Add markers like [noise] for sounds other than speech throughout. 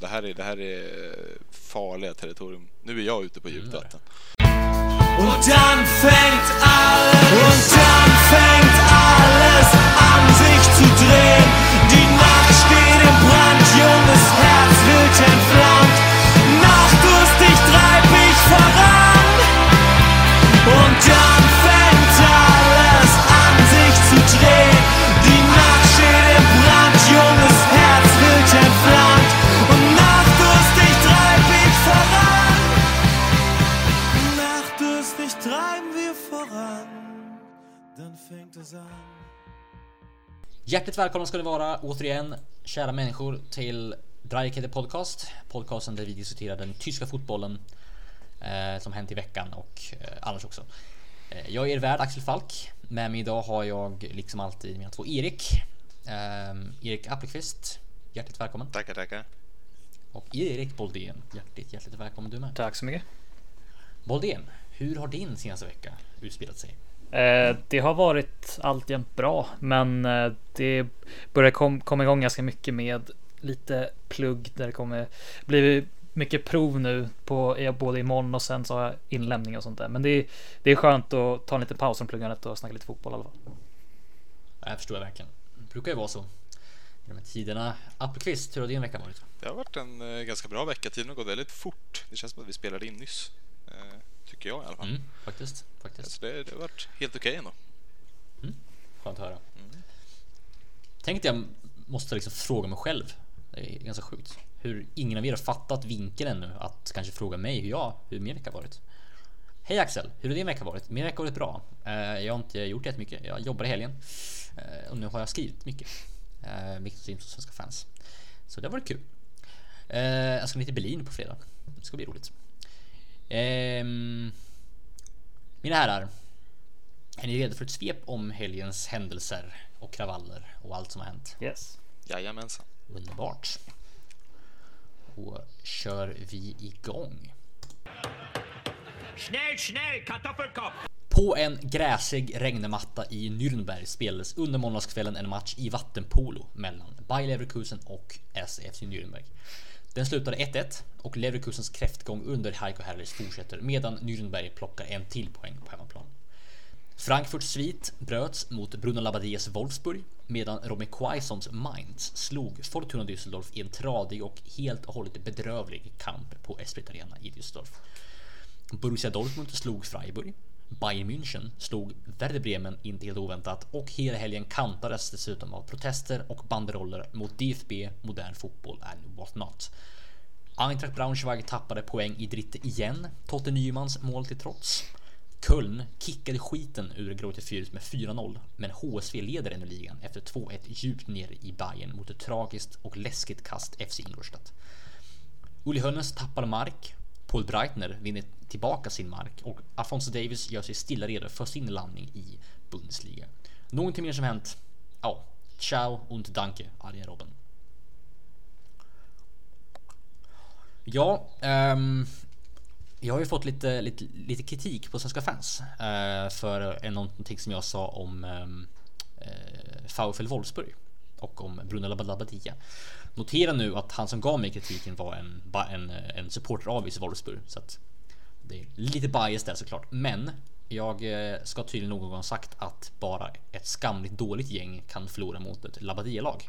det här är, det här är farliga territorium. Nu är jag ute på djupt vatten. Mm. Hjärtligt välkomna ska ni vara återigen, kära människor, till Dreikede Podcast. Podcasten där vi diskuterar den tyska fotbollen eh, som hänt i veckan och eh, annars också. Eh, jag är er värd Axel Falk. Med mig idag har jag liksom alltid mina två Erik. Eh, Erik Appelqvist, hjärtligt välkommen. Tackar, tackar. Och Erik Boldén, hjärtligt, hjärtligt välkommen du med. Tack så mycket. Boldén, hur har din senaste vecka utspelat sig? Eh, det har varit alltjämt bra, men eh, det börjar kom, komma igång ganska mycket med lite plugg där det kommer bli mycket prov nu på eh, både imorgon och sen så har jag inlämning och sånt där. Men det, är- det är skönt att ta en liten paus från pluggandet och snacka lite fotboll i alla fall. Här förstår jag verkligen. Det brukar ju vara så. I de här tiderna. Appelqvist, hur har din vecka varit? Det har varit en ganska bra vecka. Tiden har gått väldigt fort. Det känns som att vi spelade in nyss. Tycker jag i alla fall. Mm, faktiskt, faktiskt. Så det, det har varit helt okej ändå. Skönt att höra. Tänkte jag måste liksom fråga mig själv. Det är ganska sjukt. Hur ingen av er har fattat vinkeln ännu att kanske fråga mig hur jag, hur min vecka har varit. Hej Axel, hur har din vecka varit? Min vecka har varit bra. Eh, Jag har inte gjort jättemycket. Jag jobbar i helgen. Eh, Och nu har jag skrivit mycket. Eh, Vilket syns hos svenska fans. Så det har varit kul. Jag ska ner till Berlin på fredag. Det ska bli roligt. Ehm, Mina herrar. Är ni redo för ett svep om helgens händelser och kravaller och allt som har hänt? Yes. Jajamensan. Underbart. Då kör vi igång. Schnell, schnell, Kartoffelkopf! På en gräsig regnmatta i Nürnberg spelades under måndagskvällen en match i vattenpolo mellan Bayer Leverkusen och SFC Nürnberg. Den slutade 1-1 och Leverkusens kräftgång under Heiko Herrlich fortsätter medan Nürnberg plockar en till poäng på hemmaplan. Frankfurts svit bröts mot Bruno Labadias Wolfsburg medan Romy Quaisons Mainz slog Fortuna Düsseldorf i en tradig och helt och hållet bedrövlig kamp på Esprit Arena i Düsseldorf. Borussia Dortmund slog Freiburg. Bayern München slog Werder Bremen inte helt oväntat och hela helgen kantades dessutom av protester och banderoller mot DFB, modern fotboll and what not. Eintracht Braunschweig tappade poäng i Dritte igen, Totte Nymans mål till trots. Köln kickade skiten ur Grote Fürth med 4-0, men HSV leder ännu ligan efter 2-1 djupt ner i Bayern mot ett tragiskt och läskigt kast FC Ingolstadt. Uli Hönnes tappar mark. Paul Breitner vinner tillbaka sin mark och Afonso Davis gör sig stilla redo för sin landning i Bundesliga. Någonting mer som hänt? Ja, ciao und danke, arga Robben. Ja, um, jag har ju fått lite, lite, lite kritik på svenska fans uh, för någonting som jag sa om ehm, eh, um, uh, VfL Wolfsburg och om Bruno Labbadia. Notera nu att han som gav mig kritiken var en, en, en supporter av IC Wolfsburg så att det är lite bias där såklart. Men jag eh, ska tydligen någon gång sagt att bara ett skamligt dåligt gäng kan förlora mot ett Labbadia-lag.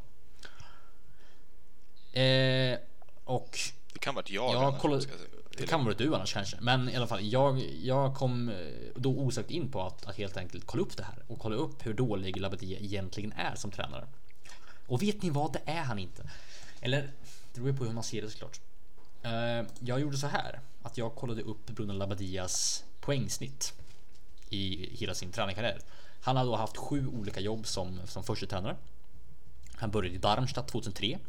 Eh, och Det kan varit jag. jag kollade, det kan vara du annars kanske, men i alla fall jag, jag kom eh, då osökt in på att, att helt enkelt kolla upp det här och kolla upp hur dålig Labadia egentligen är som tränare. Och vet ni vad? Det är han inte. Eller det beror ju på hur man ser det såklart. Eh, jag gjorde så här att jag kollade upp Bruno Labadias poängsnitt i hela sin tränarkarriär. Han har då haft sju olika jobb som, som första tränare. Han började i Darmstadt 2003.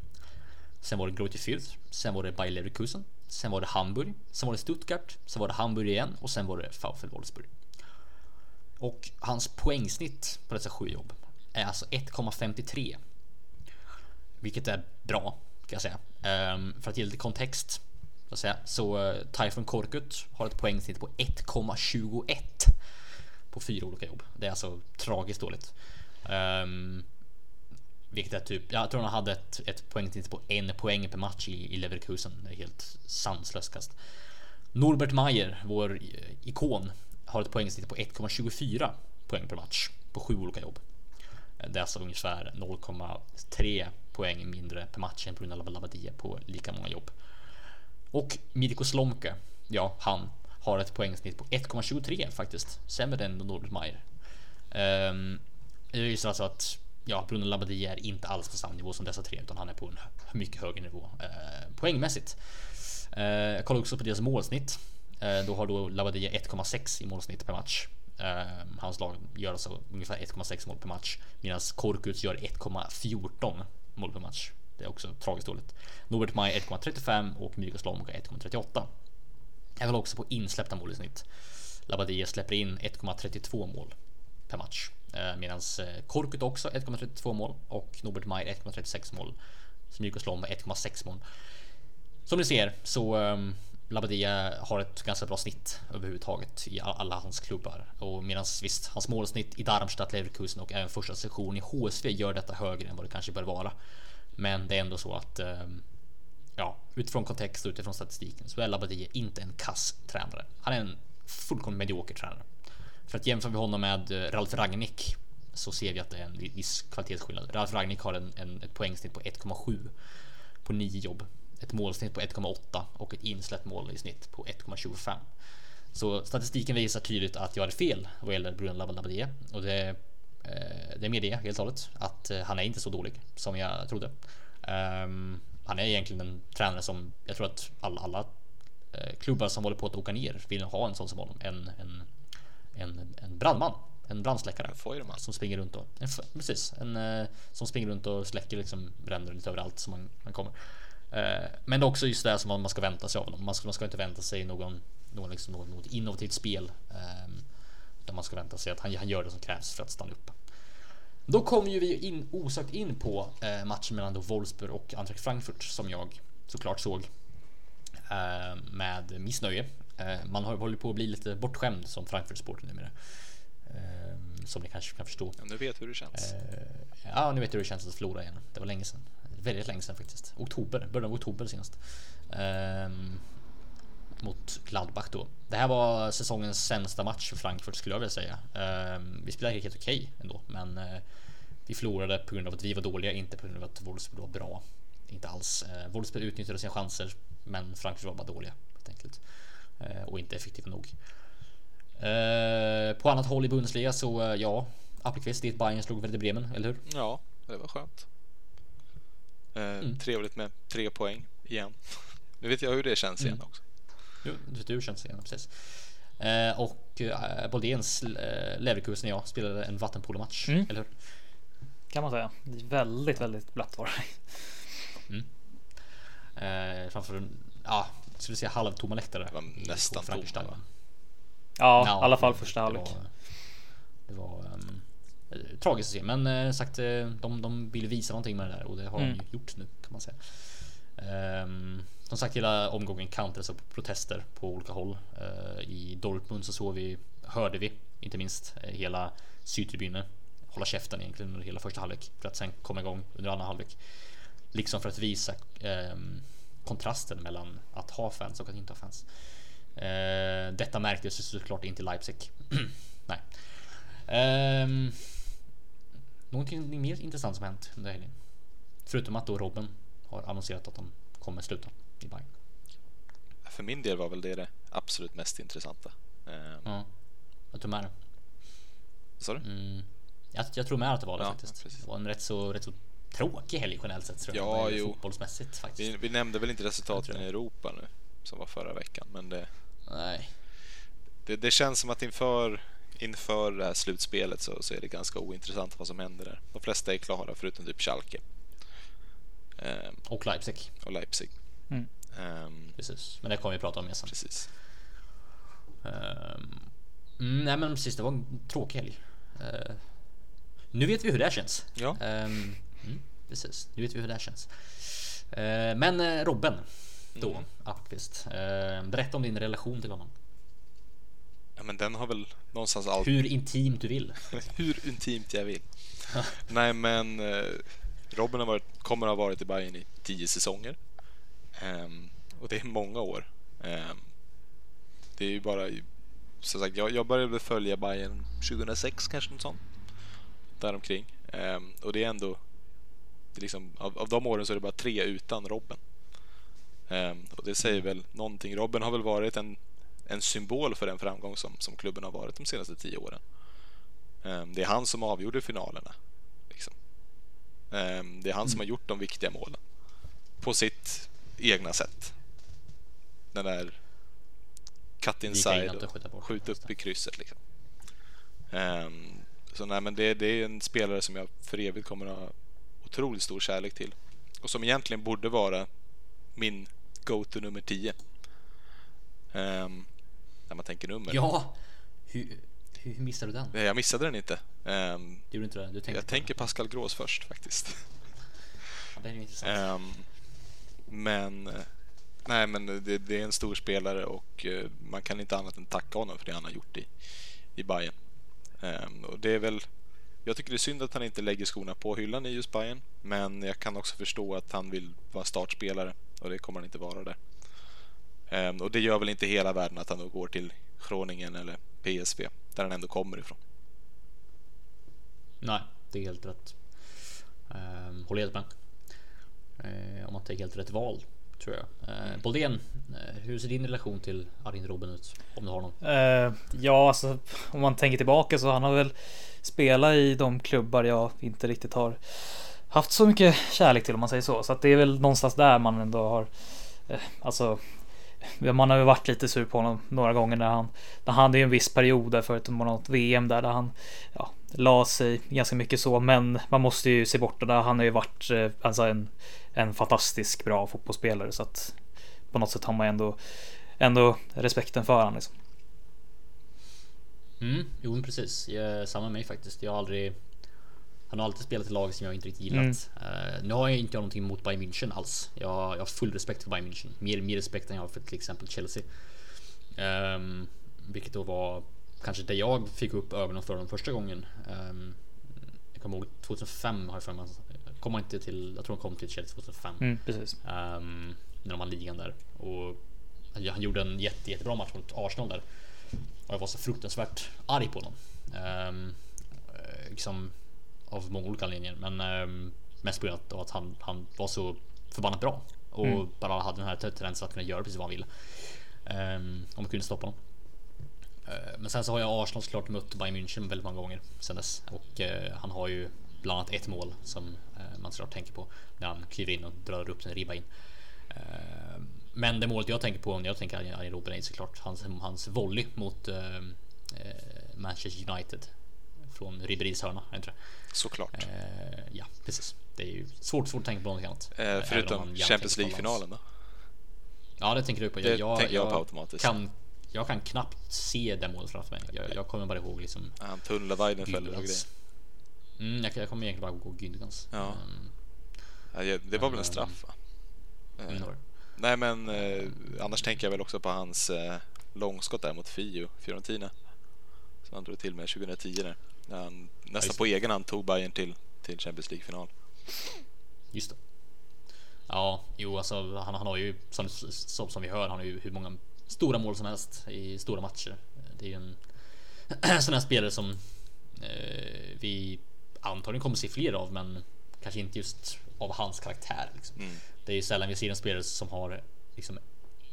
Sen var det Greuther Fürth. Sen var det Bayer Leverkusen. Sen var det Hamburg. Sen var det Stuttgart. Sen var det Hamburg igen och sen var det VfL Wolfsburg. Och hans poängsnitt på dessa sju jobb är alltså 1,53. Vilket är bra kan jag säga. Um, för att ge lite kontext så, att säga, så eh, uh, Typhon Korkut har ett poängsnitt på 1,21 på fyra olika jobb. Det är alltså tragiskt dåligt. Um, Vilket är typ, jag tror han hade ett, ett poängsnitt på en poäng per match i, i Leverkusen. Det är helt sanslöst kast. Norbert Mayer, vår eh, ikon, har ett poängsnitt på 1,24 poäng per match på sju olika jobb. Det är alltså ungefär 0,3 poäng mindre per match än av Labbadia på lika många jobb. Och Mirko Slomka, ja, han har ett poängsnitt på 1,23 faktiskt. Sämre än Norbert Det Um, alltså att ja, Bruno Labbadia är inte alls på samma nivå som dessa tre utan han är på en mycket högre nivå eh, poängmässigt. Eh, jag kollar också på deras målsnitt. Eh, då har då Labbadia 1,6 i målsnitt per match. Ehm, hans lag gör alltså ungefär 1,6 mål per match medan Korkuts gör 1,14 mål per match. Det är också tragiskt dåligt. Norbert Maj 1,35 och Mirko Lomka 1,38. Jag vill också på insläppta mål i snitt. Labadia släpper in 1,32 mål per match eh, medan eh, Korkut också 1,32 mål och Norbert Maj 1,36 mål. Mirko Lomka 1,6 mål. Som ni ser så ehm, Labadia har ett ganska bra snitt överhuvudtaget i alla hans klubbar och medan visst hans målsnitt i Darmstadt, Leverkusen och även första sektion i HSV gör detta högre än vad det kanske bör vara. Men det är ändå så att ehm, ja, utifrån kontext och utifrån statistiken så är Labadia inte en kass tränare. Han är en fullkomligt medioker tränare. För att jämför vi honom med eh, Ralf Rangnick så ser vi att det är en viss kvalitetsskillnad. Ralf Rangnick har en, en ett poängsnitt på 1,7 på nio jobb ett målsnitt på 1,8 och ett insläppt mål i snitt på 1,25. Så statistiken visar tydligt att jag hade fel vad gäller Bruno Labbadia och det, eh, det medger jag helt och hållet att eh, han är inte så dålig som jag trodde. Um, han är egentligen en tränare som jag tror att alla, alla eh, klubbar som håller på att åka ner vill ha en sån som honom. En, en, en, en brandman, en brandsläckare Feuerman. som springer runt och en, precis en som springer runt och släcker liksom bränder lite överallt som man, man kommer. Eh, men det är också just det som man ska vänta sig av honom. Man ska, man ska inte vänta sig någon, någon, liksom, någon, något innovativt spel. Ehm, utan man ska vänta sig att han, han gör det som krävs för att stanna upp. Då kommer ju vi in, osökt in på eh, matchen mellan då Wolfsburg och Eintracht Frankfurt som jag såklart såg eh, med missnöje. Eh, man har hållit på att bli lite bortskämd som Frankfurt-supporter numera. Eh, som ni kanske kan förstå. Ja, nu vet hur det känns. Ja, nu vet hur det känns att förlora igen. Det var länge sedan väldigt länge sedan faktiskt. Oktober, början av oktober senast. Um, mot Gladbach då. Det här var säsongens sämsta match för Frankfurt skulle jag vilja säga. Um, vi spelade helt okej okay ändå, men uh, vi förlorade på grund av att vi var dåliga, inte på grund av att Wolfsburg var bra. Inte alls. Uh, Wolfsburg utnyttjade sina chanser, men Frankfurt var bara dåliga helt enkelt Uh, och inte effektiva nog. Uh, på annat håll i Bundesliga så eh, ja, Appelqvist, ditt Bayern slog Werder Bremen, eller hur? Ja, det var skönt. Eh, mm. Trevligt med tre poäng igen. [laughs] Nu vet jag hur det känns igen mm. också. Jo, du vet hur det känns igen, precis. Eh, och eh, Boldéns eh, Leverkusen och jag spelade en vattenpolomatch, mm. eller hur? Kan man säga. Väldigt, väldigt blött var det. Mm. Eh, framför en, ja, skulle säga halvtomma läktare. Det var nästan tomma. Ja, ja, i alla fall första halvlek. Det var, det var um, tragiskt att se, men eh, sagt, eh, de, de vill visa någonting med det där och det har mm. de gjort nu kan man säga. Um, som sagt, hela omgången kantades av protester på olika håll. Uh, I Dortmund så såg vi, hörde vi inte minst hela sydtribunen hålla käften egentligen under hela första halvlek för att sen komma igång under andra halvlek. Liksom för att visa um, kontrasten mellan att ha fans och att inte ha fans. Uh, detta märktes såklart inte i Leipzig. [clears throat] Nej. Um, Någonting mer intressant som hänt under helgen? Förutom att då Robin har annonserat att de kommer sluta i Bayern. För min del var väl det det absolut mest intressanta. Ehm. Ja, jag tror med det. Sa du? Mm, jag, jag tror med att det var det ja, faktiskt. Precis. Det var en rätt så, rätt så tråkig helg generellt sett tror ja, jag. Jo. Fotbollsmässigt faktiskt. Vi, vi nämnde väl inte resultaten i Europa nu som var förra veckan, men det. Nej. Det, det känns som att inför inför det här slutspelet så, så är det ganska ointressant vad som händer där. De flesta är klara förutom typ Schalke. Um, och Leipzig. Och Leipzig. Mm. Um, precis, men det kommer vi prata om mer sen. Precis. Um, nej men precis, det var en tråkig helg. Uh, nu vet vi hur det känns. Ja. Um, mm, precis, nu vet vi hur det känns. Uh, men uh, Robben då, mm. Appqvist. berätta om din relation till honom. Men den har väl någonstans alltid... Hur intimt du vill. [laughs] Hur intimt jag vill. Nej, men eh, Robin har varit, kommer ha varit i Bayern i tio säsonger. Ehm, och det är många år. Ehm, det är ju bara... Som sagt, jag, jag började följa Bayern 2006 kanske något sånt. Däromkring. Ehm, och det är ändå... Det är liksom, av, av de åren så är det bara tre utan Robben. Ehm, och det säger väl någonting. Robben har väl varit en, en symbol för den framgång som, som klubben har varit de senaste tio åren. Ehm, det är han som avgjorde finalerna. Liksom. Ehm, det är han som har gjort de viktiga målen. På sitt egna sätt. Den där cut inside och skjuta upp i krysset. Liksom. Ehm, så nej, men det, det är en spelare som jag för evigt kommer att ha otroligt stor kärlek till. Och som egentligen borde vara min go-to nummer 10. Ehm, när man tänker nummer. Ja, hur, hur missade du den? Nej, Jag missade den inte. Du gjorde inte det? Du tänkte jag tänker Pascal Gros först faktiskt. Ja, det är intressant. Ehm, men eh, nej, men det, det är en stor spelare och eh, man kan inte annat än tacka honom för det han har gjort i, i Bayern. Ehm, och det är väl, jag tycker det är synd att han inte lägger skorna på hyllan i just Bayern, men jag kan också förstå att han vill vara startspelare och det kommer han inte vara där. Ehm, och det gör väl inte hela världen att han då går till Groningen eller PSV, där han ändå kommer ifrån. Nej, det är helt rätt. Um, håller helt med. Eh, om man tänker helt rätt val, tror jag. Uh, Boldén, eh, hur ser din relation till Arjen Robben ut? Om du har någon? Eh, ja, alltså om man tänker tillbaka så han har väl spelat i de klubbar jag inte riktigt har haft så mycket kärlek till om man säger så. Så att det är väl någonstans där man ändå har eh, alltså man har ju varit lite sur på honom några gånger när han när han hade ju en viss period där förut, något VM där, där han ja, la sig ganska mycket så. Men man måste ju se bort det där. Han har ju varit eh, alltså en, en fantastisk bra fotbollsspelare så att på något sätt har man ändå ändå respekten för honom. Liksom. Mm, jo men precis. Jag, samma med mig faktiskt. Jag har aldrig han har alltid spelat i lag som jag inte riktigt gillat. Eh, nu har jag inte någonting mot Bayern München alls. Jag, jag har full respekt för Bayern München. Mer, mer respekt än jag har för till exempel Chelsea. Um, vilket då var kanske det jag fick upp ögonen för dem första gången. Ehm, jag kommer ihåg 2005 har jag för mig. Kom inte till, jag tror han kom till Chelsea 2005. Mm, precis. Ehm, när de vann ligan där. Och han, han gjorde en jätte, jättebra match mot Arsenal där. Och jag var så fruktansvärt arg på honom. Um, liksom av många olika anledningar. Men um, mest på grund av att han, han var så förbannat bra. Och Mm. bara hade den här tendensen att kunna göra precis vad han ville. Um, om man kunde stoppa honom. Eh, Men sen så har jag Arsenal såklart mött Bayern München väldigt många gånger sen dess. Och eh, han har ju bland annat ett mål som eh, man såklart tänker på när han kliver in och drar upp en ribba in. Eh, men det målet jag tänker på när jag tänker Arjen Robben är såklart hans, hans volley mot eh, eh, Manchester United. Från Ribéry's hörna, inte det? Såklart. Eh, ja, precis. Det är ju svårt, svårt att tänka på något annat. Eh, förutom Champions League-finalen då? Ja, det tänker du på. Det tänker jag på automatiskt. Kan, jag kan knappt se det målet framför mig. Jag, jag kommer bara ihåg liksom Han tunnlar Weidenfeller och grejer. Mm, jag, jag kommer egentligen bara ihåg Gündogans. Ja. Um, Ja, det var väl en Men, straff va? Mm, det. Nej men eh, annars tänker jag väl också på hans eh, långskott där mot Fio, Fiorentina. Som han drog till med 2010 där. När han nästan på egen hand tog Bayern till, till Champions League-final. Just det. Ja, jo alltså han, han har ju som, som, som vi hör, han har ju hur många stora mål som helst i stora matcher. Det är ju en [clears throat] sån här spelare som eh, vi antagligen kommer se fler av, men kanske inte just av hans karaktär. Liksom. Mm. Det är ju sällan vi ser en spelare som har liksom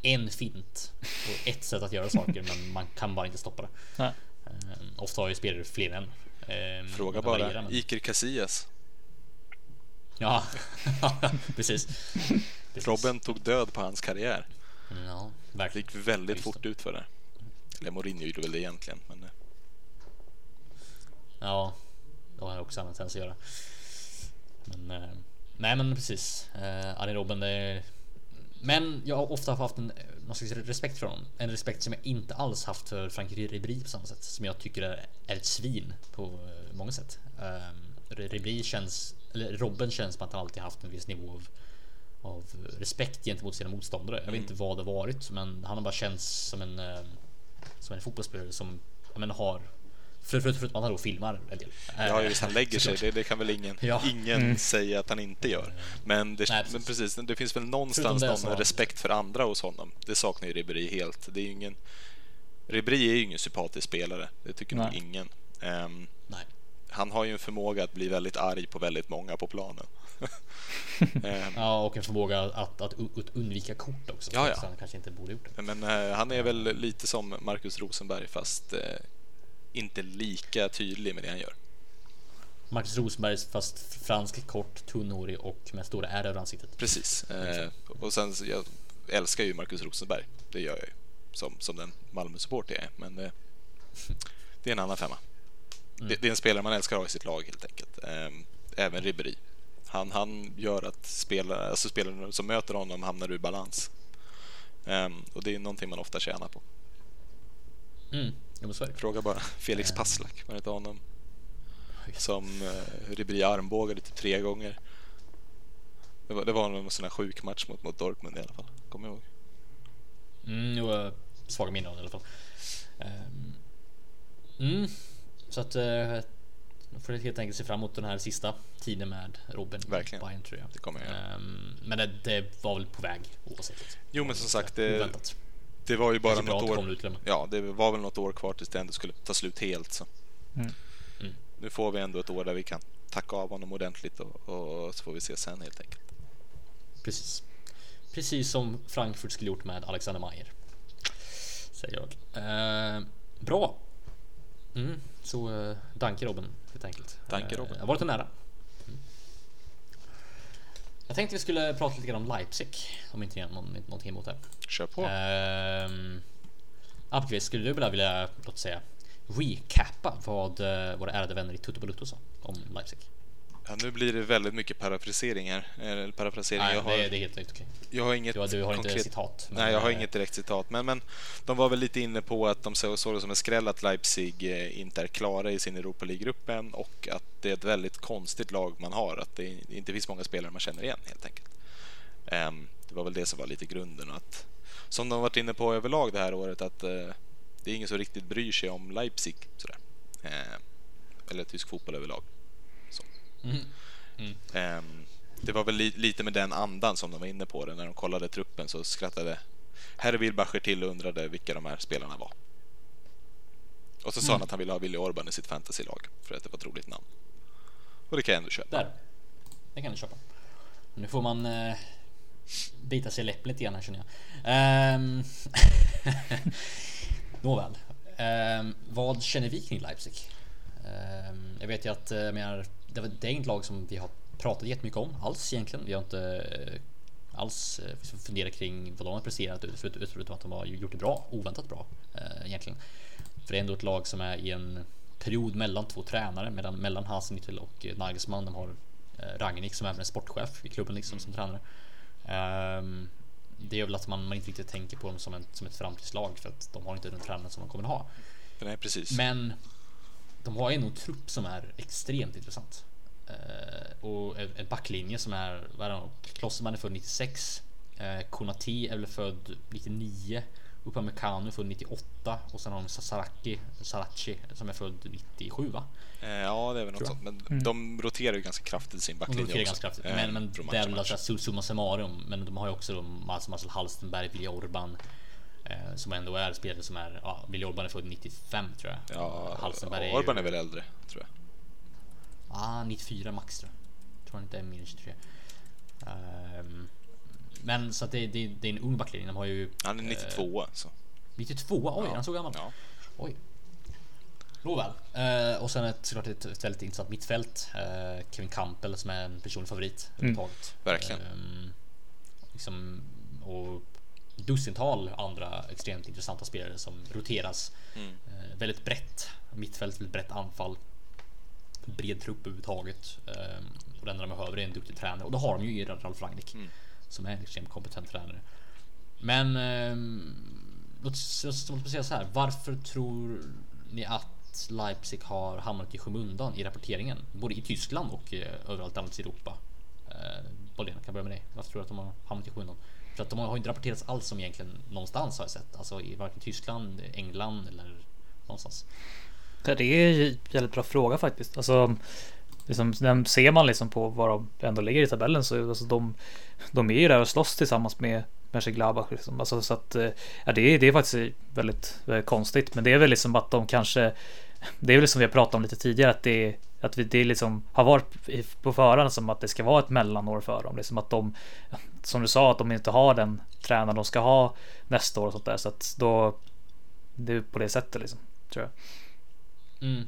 en fint och ett sätt att göra saker, [laughs] men man kan bara inte stoppa det. Nej. Eh, ofta har ju spelare fler än. Eh, Fråga det bara men- Iker Casillas. Ja, [laughs] precis. precis. Robben tog död på hans karriär. Ja, Det verkligen. gick väldigt Just fort ut för det. Eller Mourinho gjorde väl det egentligen. Men, eh, Ja, det har jag också använt tendens att göra. Men eh, nej, men precis. Eh, Arjen Robben, det är... Men jag har ofta haft en någon slags respekt för honom. En respekt som jag inte alls haft för Frank Ribéry på samma sätt. Som jag tycker är, är ett svin på eh, många sätt. Um, Ribéry känns, eller Robben känns som att han alltid haft en viss nivå av, av respekt gentemot sina motståndare. Jag vet inte vad det varit, men han har bara känts som en, eh, som en fotbollsspelare som jag menar, har För, för, förutom att han då filmar en del. Ja, Eh, just han lägger sig. Det, det kan väl ingen, Ja. ingen säga att han inte gör. Men, det, Nej, men precis. det finns väl Förutom någonstans någon så respekt för andra hos honom. Det saknar ju Ribéry helt. Det är ju ingen... Ribéry är ju ingen sympatisk spelare. Det tycker nog Nej. ingen. Ehm, Nej. han har ju en förmåga att bli väldigt arg på väldigt många på planen. [laughs] Ehm, Ja, och en förmåga att, att, att undvika kort också. Ja, ja. Så han kanske inte borde gjort det. Men eh, han är väl lite som Marcus Rosenberg fast eh, inte lika tydlig med det han gör. Marcus Rosenberg fast fransk, kort, tunnhårig och med stora ärr över ansiktet. Precis. Eh, och sen, jag älskar ju Marcus Rosenberg. Det gör jag ju. Som, som den Malmö-supporter jag är. Men eh, det är en annan femma. Det, det är en spelare man älskar att ha i sitt lag helt enkelt. Eh, även Ribéry. Han, han gör att spelare, alltså spelare som möter honom hamnar ur balans. Eh, och det är någonting man ofta tjänar på. Mm, ja. Fråga bara Felix Passlack, var det inte honom? Som eh, Ribéry armbågade typ tre gånger. Det var, det var någon sån här sjuk match mot, mot Dortmund i alla fall. Kommer jag ihåg. Mm, jo, eh, svaga minnen i alla fall. Ehm, Mm, så att eh, får helt enkelt se fram emot den här sista tiden med Robin. Verkligen. Bayern, tror jag. Det kommer jag göra. Ehm, men det, det var väl på väg oavsett. Jo, men som sagt, det, Oväntat. Det var ju bara något det kom år. Ja, det var väl något år kvar tills det ändå skulle ta slut helt. Så. Mm. Mm. Nu får vi ändå ett år där vi kan tacka av honom ordentligt och, och så får vi se sen helt enkelt. Precis. Precis som Frankfurt skulle gjort med Alexander Mayer. Säger jag. Eh, bra. Mm, så eh, danke Robin helt enkelt. Danke, Eh, Robin. Det har varit en ära. Jag tänkte vi skulle prata lite grann om Leipzig. Om inte någon, någonting emot det. Kör på. Ehm, Appelqvist, skulle du vilja, vilja låt säga recappa vad eh, våra ärade vänner i Tutto Balutto sa om Leipzig? Ja, nu blir det väldigt mycket parafrasering här. Eller parafrasering. Nej, jag, har, det, det är helt okej. jag har inget Du, du har inte konkret... citat. men, Nej, jag har inget direkt citat. Men, men de var väl lite inne på att de såg såg det som en skräll att Leipzig eh, inte är klara i sin Europa än och att det är ett väldigt konstigt lag man har. Att det inte finns många spelare man känner igen helt enkelt. Ehm, det var väl det som var lite grunden. Att, som de har varit inne på överlag det här året att eh, det är ingen som riktigt bryr sig om Leipzig. Sådär. Ehm, eller tysk fotboll överlag. Så. Mm. Ehm, det var väl li- lite med den andan som de var inne på det. När de kollade truppen så skrattade herr Wilbacher till och undrade vilka de här spelarna var. Och så sa han att han ville ha Willy Orban i sitt fantasylag för att det var ett roligt namn. Och det kan jag ändå köpa. Där. Det kan du köpa. Nu får man eh, bita sig i läppen lite grann här känner jag. Ehm, [laughs] Nåväl. Ehm, vad känner vi kring Leipzig? Ehm, jag vet ju att eh, jag menar, det, var- det är inget lag som vi har pratat jättemycket om alls egentligen. Vi har inte eh, alls eh, funderat kring vad de har presterat ut- ut- förutom att de har gjort det bra, oväntat bra eh, egentligen. För det är ändå ett lag som är i en period mellan två tränare, mellan, mellan Hasenhüttl och Nagelsmann. De har Rangnick som även är sportchef i klubben liksom som tränare. Ehm, det gör väl att man, man inte riktigt tänker på dem som, en, som ett framtidslag för att de har inte den tränaren som de kommer ha. Nej, precis. Men de har ändå en trupp som är extremt intressant. Eh, och en backlinje som är, vad är det, Klosserman är född 96. Eh, Konati är väl född 99. Upamecano är född 98 och sen har de Sasaraki, Sarachi som är född 97 va? Eh, ja, det är väl något sånt. Men de roterar ju ganska kraftigt sin De backlinje roterar också. ganska kraftigt. Eh, Men, men det är väl alltså summa summarum. Men de har ju också de Mats Marcel Hallstenberg, Willy Orban. Eh, som ändå är spelare som är, ja, Willy Orban är född 95 tror jag. Ja, Hallstenberg är Orban ju, är väl äldre, tror jag. Ah, 94 max tror jag. Tror han inte är mer än 23. Ehm, men så att det, det, det är en ung backlinje. De har ju Han är 92 så. 92. Oj, Ja. han är så gammal. Ja. Oj. Nåväl. Eh, och sen ett, såklart ett, ett väldigt intressant mittfält. Eh, Kevin Campbell som är en personlig favorit överhuvudtaget. verkligen. Ehm, liksom, och dussintal andra extremt intressanta spelare som roteras. Mm. Eh, väldigt brett mittfält, väldigt brett anfall. Bred trupp överhuvudtaget. Ehm, och det enda de behöver är en duktig tränare och då har de ju i Ralf Rangnick Mm. som är en extremt kompetent tränare. Men ehm, låt oss säga så här. Varför tror ni att Leipzig har hamnat i skymundan i rapporteringen? Både i Tyskland och eh, överallt annat i Europa. Eh, Bolén, kan börja med dig? Varför tror du att de har hamnat i skymundan? För att de har inte rapporterats alls om egentligen någonstans har jag sett. Alltså i varken Tyskland, England eller någonstans. Ja, det är ju en jävligt bra fråga faktiskt. Alltså, liksom, ser man liksom på var de ändå ligger i tabellen så alltså, de, de är ju där och slåss tillsammans med Mönchengladbach. Liksom. Alltså, så att, eh, ja, det, är, det är faktiskt väldigt, väldigt konstigt. Men det är väl liksom att de kanske Det är väl som vi har pratat om lite tidigare att det att vi, det liksom har varit på förhand som att det ska vara ett mellanår för dem. Liksom att de, som du sa, att de inte har den tränaren de ska ha nästa år och sånt där. Så att då, det är på det sättet liksom, tror jag. Mm.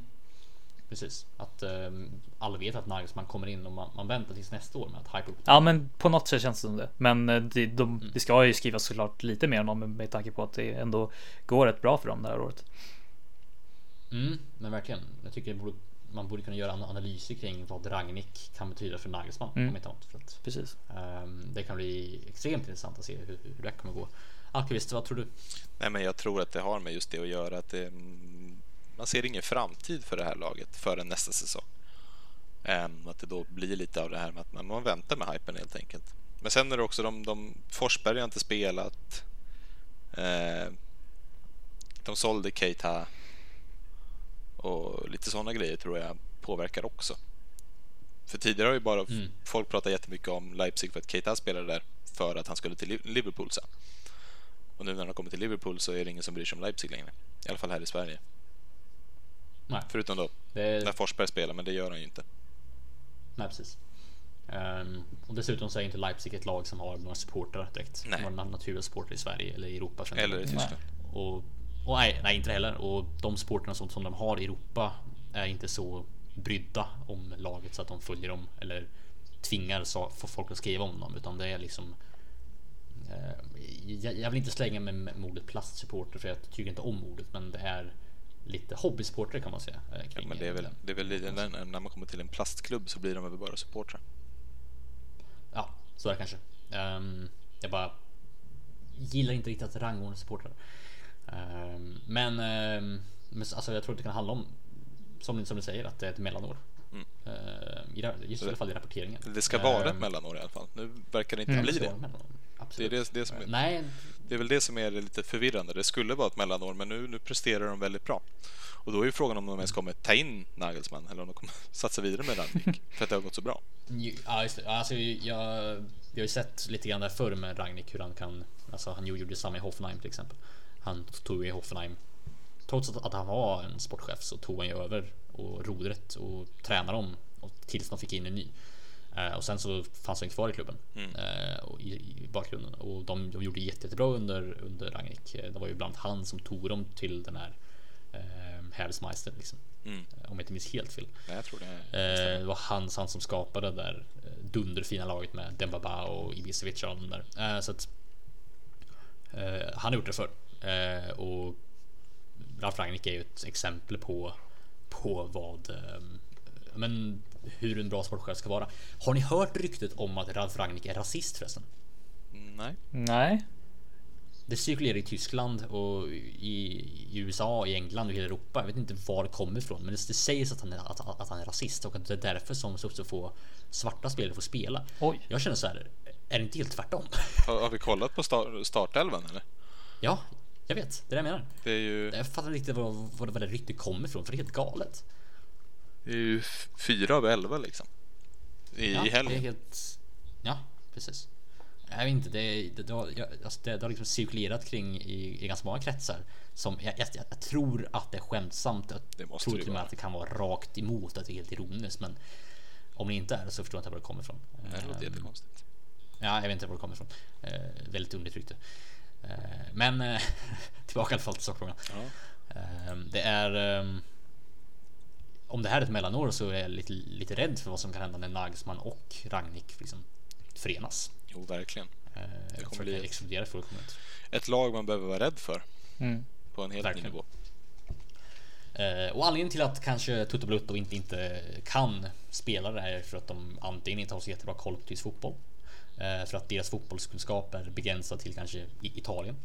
Precis, att um, alla vet att Nagelsmann kommer in och man, man väntar tills nästa år med att hype upp. Ja, men på något sätt känns det som det. Men eh, det, de, mm. det ska ju skrivas såklart lite mer om dem med tanke på att det ändå går rätt bra för dem det här året. Mm, men verkligen. Jag tycker borde, man borde kunna göra analyser kring vad Ragnik kan betyda för Nagelsmann. Mm. Om inte annat, för att, Precis. Um, det kan bli extremt intressant att se hur, hur det kommer gå. Alkvist, vad tror du? Nej, men jag tror att det har med just det att göra. Att det, man ser ingen framtid för det här laget förrän nästa säsong. Um, att det då blir lite av det här med att man, man väntar med hypen helt enkelt. Men sen är det också de, de Forsberg har inte spelat. Uh, de sålde Keita och lite sådana grejer tror jag påverkar också. För tidigare har ju bara mm. folk pratat jättemycket om Leipzig för att Keita spelade där för att han skulle till Liverpool sen. Och nu när han har kommit till Liverpool så är det ingen som bryr sig om Leipzig längre. I alla fall här i Sverige. Nej. Förutom då det... när Forsberg spelar, men det gör han ju inte. Nej, precis. Um, och dessutom så är inte Leipzig ett lag som har några supportrar direkt. Nej. Några naturliga supportrar i Sverige eller i Europa. Eller i Tyskland. Och och nej, nej, inte heller. Och de sporterna som, som de har i Europa är inte så brydda om laget så att de följer dem eller tvingar så, för folk att skriva om dem, utan det är liksom. Eh, jag, jag, vill inte slänga mig med ordet plastsupporter för jag tycker inte om ordet, men det är lite hobbysupporter kan man säga. Eh, ja, men det är väl, det är väl när, när man kommer till en plastklubb så blir de väl bara supportrar. Ja, så är det kanske. Um, jag bara gillar inte riktigt att rangordna supportrar. Ehm, men, ehm, alltså jag tror att det kan handla om som, som du säger att det är ett mellanår. Mm. Ehm, just i alla fall i rapporteringen. Det ska vara ett mellanår i alla fall. Nu verkar det inte mm. bli det. Det är, det, det, som är, Nej. det är väl det som är lite förvirrande. Det skulle vara ett mellanår, men nu, nu presterar de väldigt bra. Och då är ju frågan om de ens kommer ta in Nagelsmann eller om de kommer [laughs] satsa vidare med Rangnick för att det har gått så bra. Ja, just det. Alltså, jag, vi har ju sett lite grann där förr med Rangnick hur han kan, alltså han gjorde samma i Hoffenheim till exempel. Han tog i Hoffenheim. Trots att han var en sportchef så tog han ju över och rodret och tränade dem tills de fick in en ny. Uh, och sen så fanns han kvar i klubben mm. uh, i, i, bakgrunden och de, de gjorde jätte, jättebra under, under Rangnick. Det var ju bland han som tog dem till den här uh, Herresmeister liksom. Mm. Om jag inte minns helt fel. Nej, jag tror det, uh, det var han, han som skapade det där dunderfina laget med Dembaba och Ibisevic och de där. så att han har gjort det förr. Eh, och Ralf Rangnick är ju ett exempel på på vad eh, men hur en bra sportchef ska vara. Har ni hört ryktet om att Ralf Rangnick är rasist förresten? Nej. Nej. Det cirkulerar i Tyskland och i, i USA, i England och i hela Europa. Jag vet inte var det kommer ifrån, men det, det sägs att han, är, att, att han är rasist och att det är därför som så, så få svarta spelare får spela. Oj. Jag känner så här. Är det inte helt tvärtom? Har, har vi kollat på start, startelvan eller? Ja, jag vet, det är det jag menar. Det är ju... Jag fattar inte riktigt vad, vad, vad det riktigt kommer ifrån, för det är helt galet. Det är ju fyra av elva liksom. I, ja, helgen. Det är helt... Ja, precis. Jag vet inte, det, det, det, har, alltså det, det har liksom cirkulerat kring i, i ganska många kretsar. Som jag, jag, jag tror att det är skämtsamt. Jag det måste tror till och med att det kan vara rakt emot, att det är helt ironiskt. Men om det inte är så förstår jag inte var det kommer ifrån. Det låter jättekonstigt. Ja, jag vet inte var det kommer ifrån. Eh, väldigt underligt rykte. Men eh, [laughs] tillbaka i alla fall till sakfrågan. Ja. Ehm, det är ehm, om det här är ett mellanår så är jag lite, lite rädd för vad som kan hända när Nagelsmann och Rangnick liksom förenas. Jo, verkligen. Eh, det kommer bli explodera fullkomligt. Ett lag man behöver vara rädd för. Mm. På en helt verkligen. ny nivå. och anledningen till att kanske Tutto Blutto inte, inte kan spela det här är för att de antingen inte har så jättebra koll på tysk fotboll Eh, Eh, för att deras fotbollskunskap är begränsad till kanske Italien.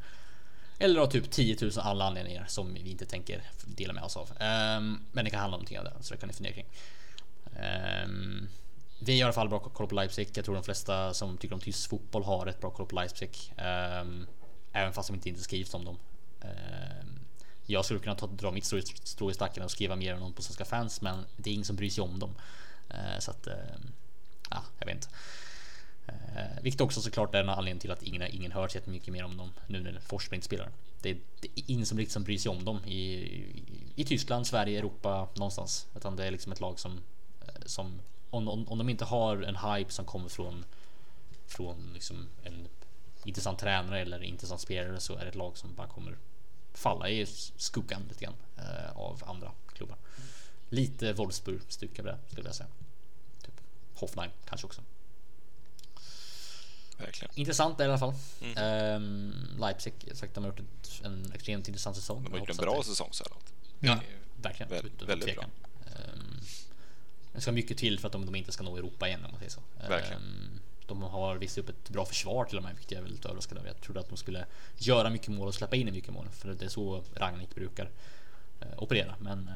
Eller av typ 10 000 alla anledningar som vi inte tänker dela med oss av. Ehm, men det kan handla om någonting annat så det kan ni fundera kring. Ehm, vi har i alla fall bra koll på Leipzig. Jag tror de flesta som tycker om tysk fotboll har ett bra koll på Leipzig. Ehm, även fast de inte, inte skrivs om dem. Jag skulle kunna ta, dra mitt strå i- stacken och skriva mer om dem på Svenska fans, men det är ingen som bryr sig om dem. Eh, så att, ja, jag vet inte. Eh, vilket också såklart är en anledning till att ingen, ingen hört så mycket mer om dem nu när Forsberg inte spelar. Det, det är ingen som liksom bryr sig om dem i, i, i Tyskland, Sverige, Europa, någonstans. Utan det är liksom ett lag som, eh, som om, om, om de inte har en hype som kommer från, från liksom en intressant tränare eller intressant spelare så är det ett lag som bara kommer falla i skuggan lite grann eh, av andra klubbar. Lite Wolfsburg-stuk över det skulle jag säga. Typ Hoffenheim kanske också. Verkligen. Intressant i alla fall. Mm. Ehm, Leipzig, sagt, de har gjort ett, en extremt intressant säsong. De har gjort en bra det- säsong så här långt. Ja, verkligen. Väl- väldigt tvekan. Ehm, det ska mycket till för att de, de inte ska nå Europa igen om man säger så. Verkligen. Ehm, de har visat upp ett bra försvar till och med, vilket jag är väldigt överraskad över. Jag trodde att de skulle göra mycket mål och släppa in mycket mål, för det är så Ragnik brukar eh, operera. Men eh,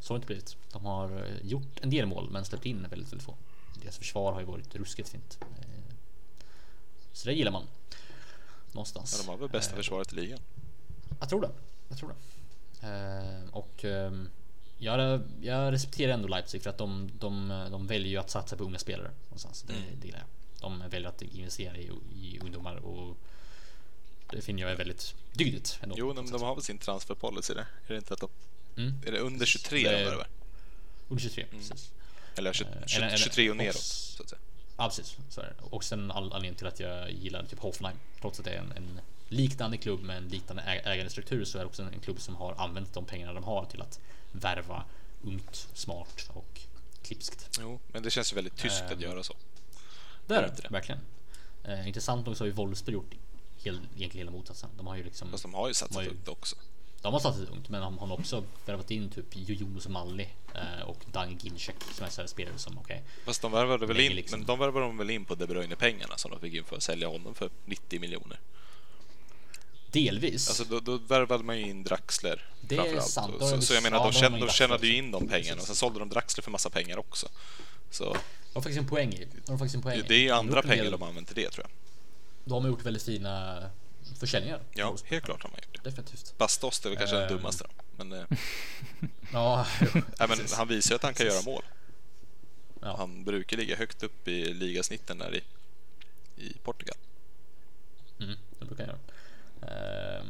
så har det inte blivit. De har eh, gjort en del mål, men släppt in väldigt, väldigt få. Deras försvar har ju varit ruskigt fint. Eh, så det gillar man. Någonstans. Ja, de har väl bästa Eh, försvaret i ligan. jag tror det. Jag tror det. Eh, och ehm, jag, jag respekterar ändå Leipzig för att de, de, de väljer ju att satsa på unga spelare någonstans. Det, Mm. det gillar jag. De väljer att investera i, i ungdomar och det finner jag är väldigt dygdigt. Ändå, Jo, på de, har väl sin transferpolicy där? Är det inte att de... Mm. Är det under 23 Det- de? Under 23, precis. Eller 20, Eh, 20, eller- eller- 23 och och- neråt, så att säga. Ja, precis. Och sen all anledning till att jag gillar typ Hoffenheim. Trots att det är en, en liknande klubb med en liknande ägandestruktur så är det också en, en klubb som har använt de pengarna de har till att värva ungt, smart och klipskt. Jo, men det känns ju väldigt tyskt att Ehm, göra så. Det är det, verkligen. Eh, intressant nog så har ju Wolfsburg gjort hel, egentligen hela motsatsen. De har ju liksom Fast de har ju satsat har ju- också. De har satsat ungt, men de har också värvat in typ Jonas Malli eh, och Dang Ginczek som är spelare som okej. Fast de värvade väl in, liksom- men de värvade de väl in på De Bruyne-pengarna som de fick in för att sälja honom för 90 miljoner. Delvis. Alltså då, då värvade man ju in Draxler Det är sant. Så, de- så jag menar, de, tjän, de de tjänade ju in de pengarna och sen sålde de Draxler för massa pengar också. Så De har faktiskt en poäng i. De har faktiskt en poäng det är ju De andra en pengar del- de använt till det tror jag. De har gjort väldigt fina försäljningar. Ja, helt klart har man gjort det. Definitivt. Bastos är väl kanske den Ehm. dummaste då. Men, eh, [laughs] Ja, [laughs] nej, men han visar ju att han kan göra mål. Ja. Han brukar ligga högt upp i ligasnitten där i, i Portugal. Mm, det brukar jag göra. Ehm,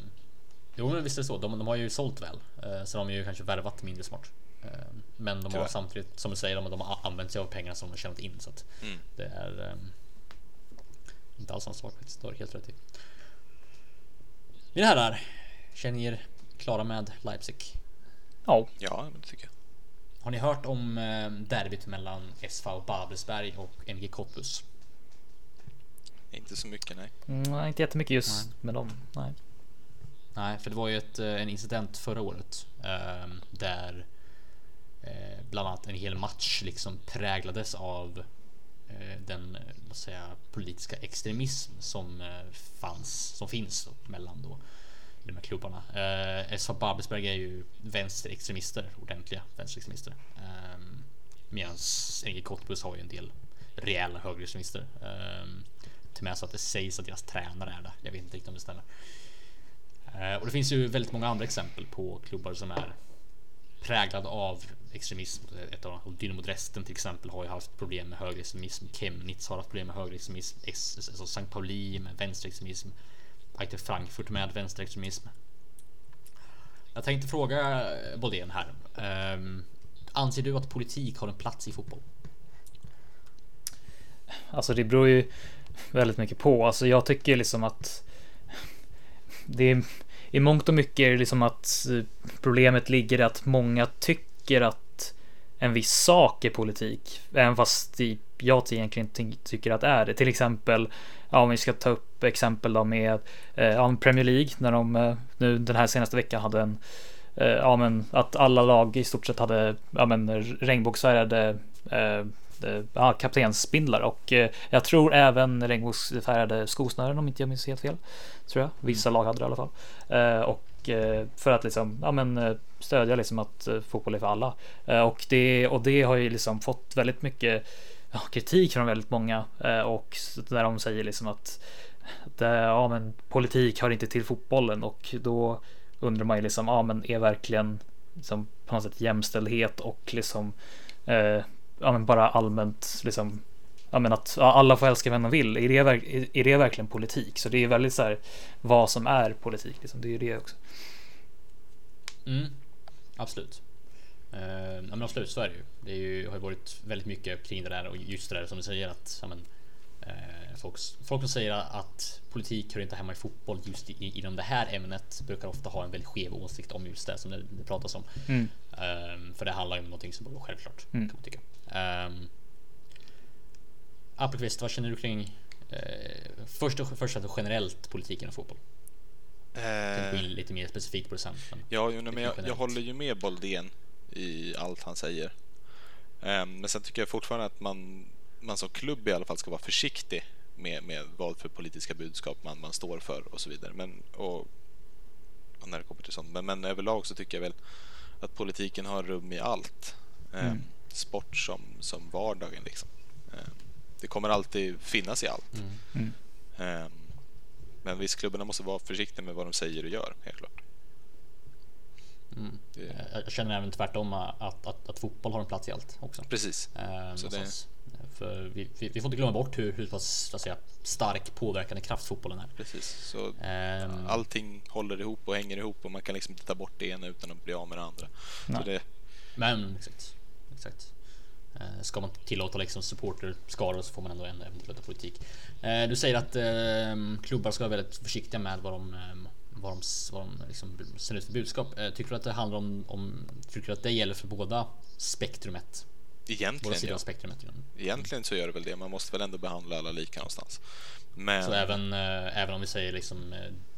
jo, men visst är det så. De, de har ju sålt väl, eh, så de har ju kanske värvat mindre smart. Ehm, men de har Tyvärr. samtidigt, som du säger, de, de har använt sig av pengarna som de har tjänat in. Så att Mm. det är ehm, inte alls faktiskt. Det har helt rätt i. Mina herrar, känner ni er klara med Leipzig? Ja, Ja, det tycker jag. Har ni hört om eh, derbyt mellan SV Babelsberg och NG Cottbus? Inte så mycket, nej. mm, inte jättemycket just med dem. Nej. Nej, för det var ju ett, eh, en incident förra året eh, där eh, bland annat en hel match liksom präglades av Eh, den eh, låt säga, politiska extremism som eh, fanns, som finns mellan då de här klubbarna. Eh, SV Babelsberg är ju vänsterextremister, ordentliga vänsterextremister. Eh, Medan NG Cottbus har ju en del rejäla högerextremister. Eh, till och med så att det sägs att deras tränare är det. Jag vet inte riktigt om det stämmer. Eh, Och det finns ju väldigt många andra exempel på klubbar som är präglade av extremism. Eh, ett av Dynamo Dresden till exempel har ju haft problem med högerextremism. Chemnitz har haft problem med högerextremism. Alltså Sankt Pauli med vänsterextremism. Eintracht Frankfurt med vänsterextremism. Jag tänkte fråga eh, Bodén här. Um, anser du att politik har en plats i fotboll? Alltså det beror ju väldigt mycket på. Alltså jag tycker liksom att det är i mångt och mycket är det liksom att eh, problemet ligger i att många tycker att en viss sak är politik. Även fast i- jag egentligen inte tycker att det är det. Till exempel, ja, om vi ska ta upp exempel då med eh, ja, Premier League när de eh, nu den här senaste veckan hade en eh, ja, men att alla lag i stort sett hade ja, men regnbågsfärgade eh, ja, kaptensspindlar och eh, jag tror även regnbågsfärgade skosnören om inte jag minns helt fel. Tror jag. Vissa lag hade det i alla fall. Eh, och Eh, för att liksom, ja men eh, stödja liksom att eh, fotboll är för alla. Och, det, och det har ju liksom fått väldigt mycket ja, kritik från väldigt många och där de säger liksom att det, ja men politik hör inte till fotbollen och då undrar man ju liksom, ja men är verkligen liksom, på något sätt jämställdhet och liksom eh, ja men bara allmänt liksom ja men att ja, alla får älska vem de vill. Är det, är det verkligen politik? Så det är väldigt så här vad som är politik liksom. Det är ju det också. Mm, absolut. Uh, ja, men absolut, så är det ju. Det är ju, har ju varit väldigt mycket kring det där och just det där som du säger att ja, men, eh, folk, folk som säger att politik hör inte hemma i fotboll just i, inom det här ämnet brukar ofta ha en väldigt skev åsikt om just det som det, det pratas om. Mm. Ehm, för det handlar ju om någonting som borde vara självklart Mm. kan man tycka. Um, Appelqvist, vad känner du kring eh, först och först generellt politiken och fotboll? Gå Eh, in lite mer specifikt på det sen. Men, Ja, jo, nej, men jag, jag håller ju med Boldén i allt han säger. Ehm, men sen tycker jag fortfarande att man, man som klubb i alla fall ska vara försiktig med, med vad för politiska budskap man, man står för och så vidare. Men, och, och när det kommer till sånt. Men, men överlag så tycker jag väl att politiken har rum i allt. Ehm, Mm. Sport som, som vardagen liksom. Ehm, det kommer alltid finnas i allt. mm. Mm. Men visst, klubbarna måste vara försiktiga med vad de säger och gör, helt klart. Mm. Det, Jag- känner även tvärtom att, att, att fotboll har en plats i allt också. precis. Ehm, Så det-. För vi, vi, vi får inte glömma bort hur, hur pass så säga, stark påverkande kraft fotbollen är. Precis, så Ehm, allting håller ihop och hänger ihop och man kan liksom inte ta bort det ena utan att bli av med det andra. Nej. Det, Men exakt. exakt. Eh, Ska man tillåta liksom supporterskaror så får man ändå ändå även tillåta politik. Eh, Du säger att eh, klubbar ska vara väldigt försiktiga med vad de, eh, vad de, vad de liksom sänder ut för budskap. Eh, Tycker du att det handlar om, om tycker du att det gäller för båda spektrumet? Egentligen, ja, spektrumet? egentligen så gör det väl det. Man måste väl ändå behandla alla lika någonstans. Men Så även, även om vi säger liksom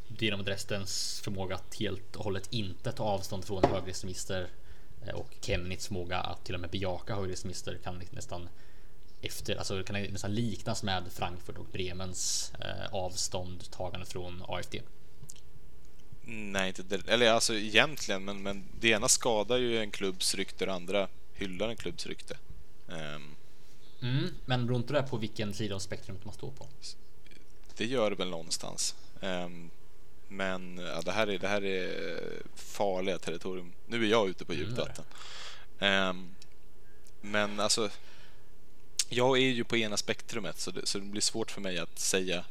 Dynamo Dresdens förmåga att helt och hållet inte ta avstånd från högerextremister och Chemnitz förmåga att till och med bejaka högerextremister kan nästan efter, alltså kan det nästan liknas med Frankfurt och Bremens eh, avståndtagande från AFD. nej, inte det, eller alltså egentligen, men, men det ena skadar ju en klubbs rykte och det andra hyllar en klubbs rykte. Ehm, Mm, men beror inte det på vilken sida av spektrumet man står på? det gör det väl någonstans. Ehm, men ja, det, här är, det här är farliga territorium. Nu är jag ute på Mm, djupt det. vatten. Ehm, men alltså, jag är ju på ena spektrumet så det, så det blir svårt för mig att säga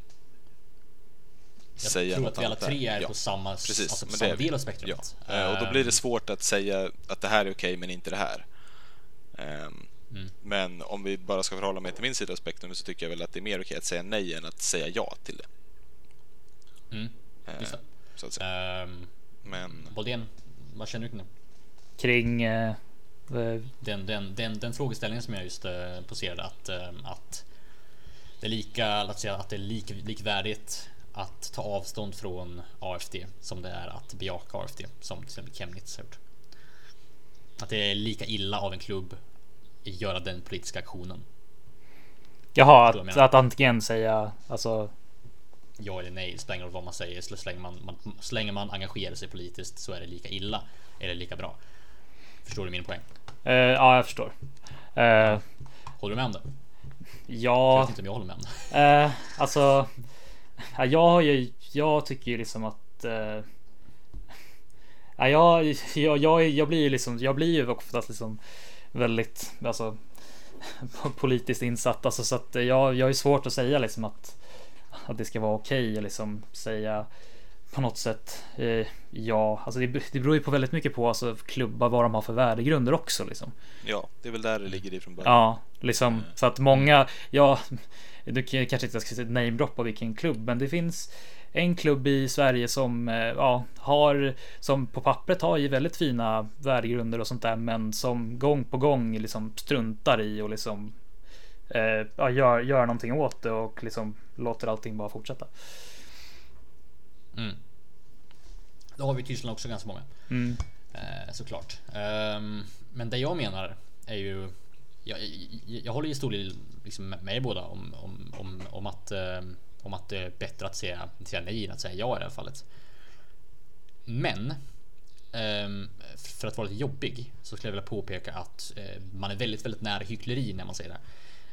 Jag säga tror att vi alla tre är Ja, på samma, precis, alltså på samma är del av Ja, spektrumet. eh, och då blir det Ehm, svårt att säga att det här är okej men inte det här. Ehm, Mm. Men om vi bara ska förhålla mig till min sida av spektrumet så tycker jag väl att det är mer okej att säga nej än att säga ja till det. Mm, just det. så att säga. Ehm, Men Boldén, vad känner du kring det? Kring eh, eh, den, den, den, den frågeställningen som jag just eh, poserade att, eh, att det är lika, låt säga att det är lik, likvärdigt att ta avstånd från AFD som det är att bejaka AFD som till exempel Chemnitz har gjort. Att det är lika illa av en klubb att göra den politiska aktionen. Jaha, att, att antingen säga alltså Ja eller nej, spelar ingen vad man säger. Så länge man, man, så länge man engagerar sig politiskt så är det lika illa eller lika bra. Förstår du min poäng? eh, ja, jag förstår. Eh, Håller du med om det? Jag ja, vet inte om jag håller med om det. eh, alltså. Ja, jag har ju, jag tycker ju liksom att. Ja, jag, jag, jag, jag blir ju liksom, jag blir ju oftast liksom väldigt, alltså [laughs] politiskt insatt, alltså så att jag, jag är svårt att säga liksom att att det ska vara okej att liksom säga på något sätt eh, ja, alltså det, det beror ju på väldigt mycket på alltså klubbar vad de har för värdegrunder också liksom. ja, det är väl där det ligger i från början. Ja, liksom så att många, ja, du kan- kanske inte ska namedroppa vilken klubb, men det finns en klubb i Sverige som, eh, ja, har, som på pappret har ju väldigt fina värdegrunder och sånt där, men som gång på gång liksom struntar i och liksom eh, ja, gör, gör någonting åt det och liksom låter allting bara fortsätta. Mm. Då har vi i Tyskland också ganska många. Mm. Eh, såklart. Ehm, men det jag menar är ju jag, jag, jag håller i stor liksom med er båda om, om, om, om, att, ehm, om att det är bättre att säga, säga nej än att säga ja i det här fallet. Men ehm, för att vara lite jobbig så skulle jag vilja påpeka att eh, man är väldigt, väldigt nära hyckleri när man säger det.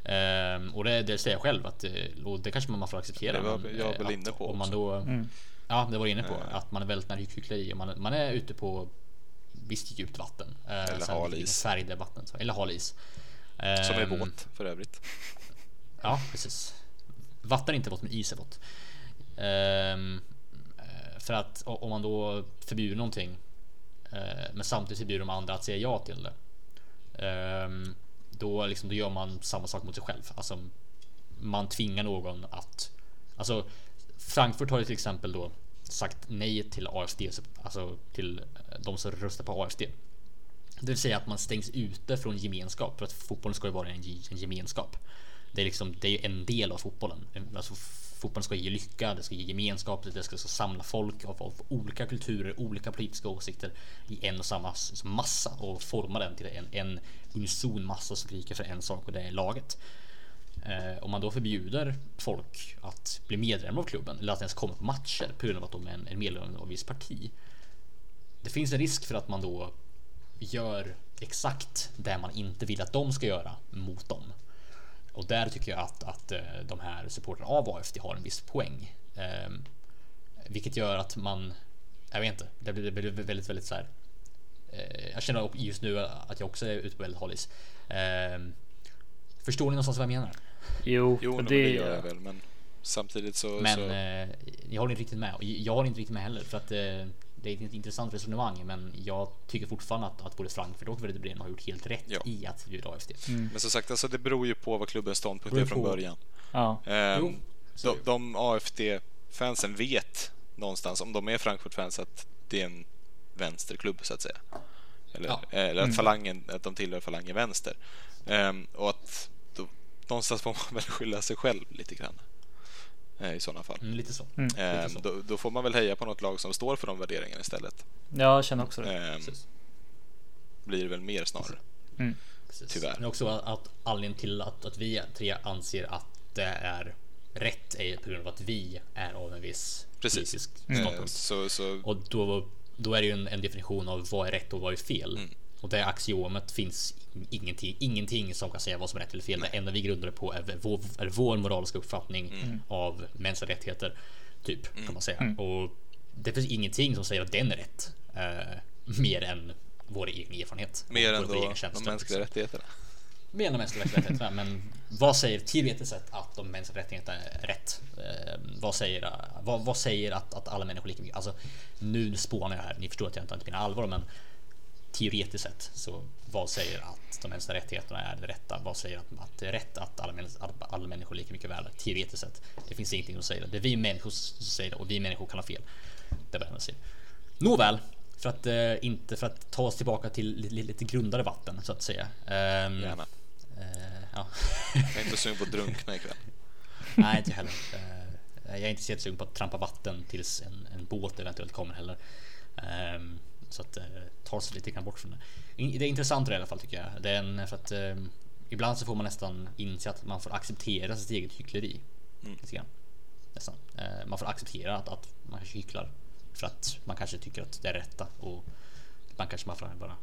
Ehm, och det, det säger jag själv att och det kanske man får acceptera. Det var jag eh, väl att inne på Om man då Mm. Ja, det var inne på. Eh. Att man är väldigt nära hyckleri och man, man är ute på visst djupt vatten. Eh, Eller hal is. Färgade vatten. så- Eller hal is. Som är Ehm, våt för övrigt. Ja, precis. Vatten är inte vått, men is är vått. Ehm, eh, för att om man då förbjuder någonting, men samtidigt förbjuder de andra att säga ja till det. ehm, då, liksom, då gör man samma sak mot sig själv. Alltså, man tvingar någon att... Alltså, Frankfurt har ju till exempel då sagt nej till AFD, alltså till eh, de som röstar på AFD. Det vill säga att man stängs ute från gemenskap för att fotbollen ska ju vara en, gemenskap. Det är liksom, det är ju en del av fotbollen. Alltså, fotbollen ska ge lycka, det ska ge gemenskap, det ska, ska samla folk av, av olika kulturer, olika politiska åsikter i en och samma massa och forma den till en, en unison massa som skriker för en sak och det är laget. Eh, om man då förbjuder folk att bli medlemmar av klubben eller att ens komma på matcher på grund av att de är en, en medlem av ett visst parti. Det finns en risk för att man då gör exakt det man inte vill att de ska göra mot dem. Och där tycker jag att, att eh, de här supportrarna av AFD har en viss poäng. Ehm, vilket gör att man, jag vet inte, det blir, det blir väldigt, väldigt så här. Eh, jag känner just nu att jag också är ute på väldigt hal is. Ehm, förstår ni någonstans vad jag menar? Jo, Jo, det, det gör jag väl. Men samtidigt så... Men så eh, jag håller inte riktigt med jag håller inte riktigt med heller för att eh, det är ett intressant resonemang, men jag tycker fortfarande att, att både Frankfurt och Werder Bremen har gjort helt rätt Ja. i att förbjuda AFD. Men som sagt, alltså, det beror ju på vad klubbens ståndpunkt är från på. början. ja. Ehm, de, de AFD-fansen vet någonstans, om de är Frankfurt-fans, att det är en vänsterklubb så att säga. Eller, Ja. eller att, falangen, att de tillhör falangen vänster. Ehm, och att då, någonstans får man [laughs] väl skylla sig själv lite grann. Eh, I sådana fall. Mm, lite så. Mm. Ehm, lite så. då, då får man väl heja på något lag som står för de värderingarna istället. jag känner också det. Ehm, Precis. blir det väl mer snarare. Mm. Precis. Tyvärr. Men också att, att anledningen till att, att vi tre anser att det är rätt är på grund av att vi är av en viss Precis. politisk Ehm, ståndpunkt. så, så Och då, då är det ju en, en definition av vad är rätt och vad är fel. Mm. Och det axiomet finns ingenting, ingenting som kan säga vad som är rätt eller fel. Det enda vi grundar det på är vår, är vår moraliska uppfattning Mm. av mänskliga rättigheter. Typ kan man säga. Och det finns ingenting som säger att den är rätt. Eh, mer än vår egen erfarenhet. mer än vår egen då de mänskliga liksom. rättigheterna. Mer än de mänskliga rättigheterna. men vad säger teoretiskt sett att de mänskliga rättigheterna är rätt? Eh, vad säger, vad, vad säger att, att alla människor är lika mycket? Alltså, nu spånar jag här. Ni förstår att jag inte inte menar allvar, men teoretiskt sett så vad säger att de mänskliga rättigheterna är det rätta? Vad säger att, att det är rätt att alla, alla människor är lika mycket värda? Teoretiskt sett. Det finns ingenting som säger det. Det är vi människor som säger det och vi människor kan ha fel. Det jag säger. Nåväl, för att eh, inte för att ta oss tillbaka till lite, lite grundare vatten så att säga. Ehm, Gärna. Eh, ja. Jag är inte sugen på att drunkna ikväll. [laughs] Nej, inte heller. Eh, jag är inte så jättesugen på att trampa vatten tills en, en båt eventuellt kommer heller. Ehm, så att eh, ta sig lite grann bort från det. In- Det är intressant i alla fall tycker jag. Det är en, för att eh, ibland så får man nästan inse att man får acceptera sitt eget hyckleri. Mm. Lite grann. Nästan. Eh, man får acceptera att, att man kanske hycklar för att man kanske tycker att det är rätta och man kanske man får bara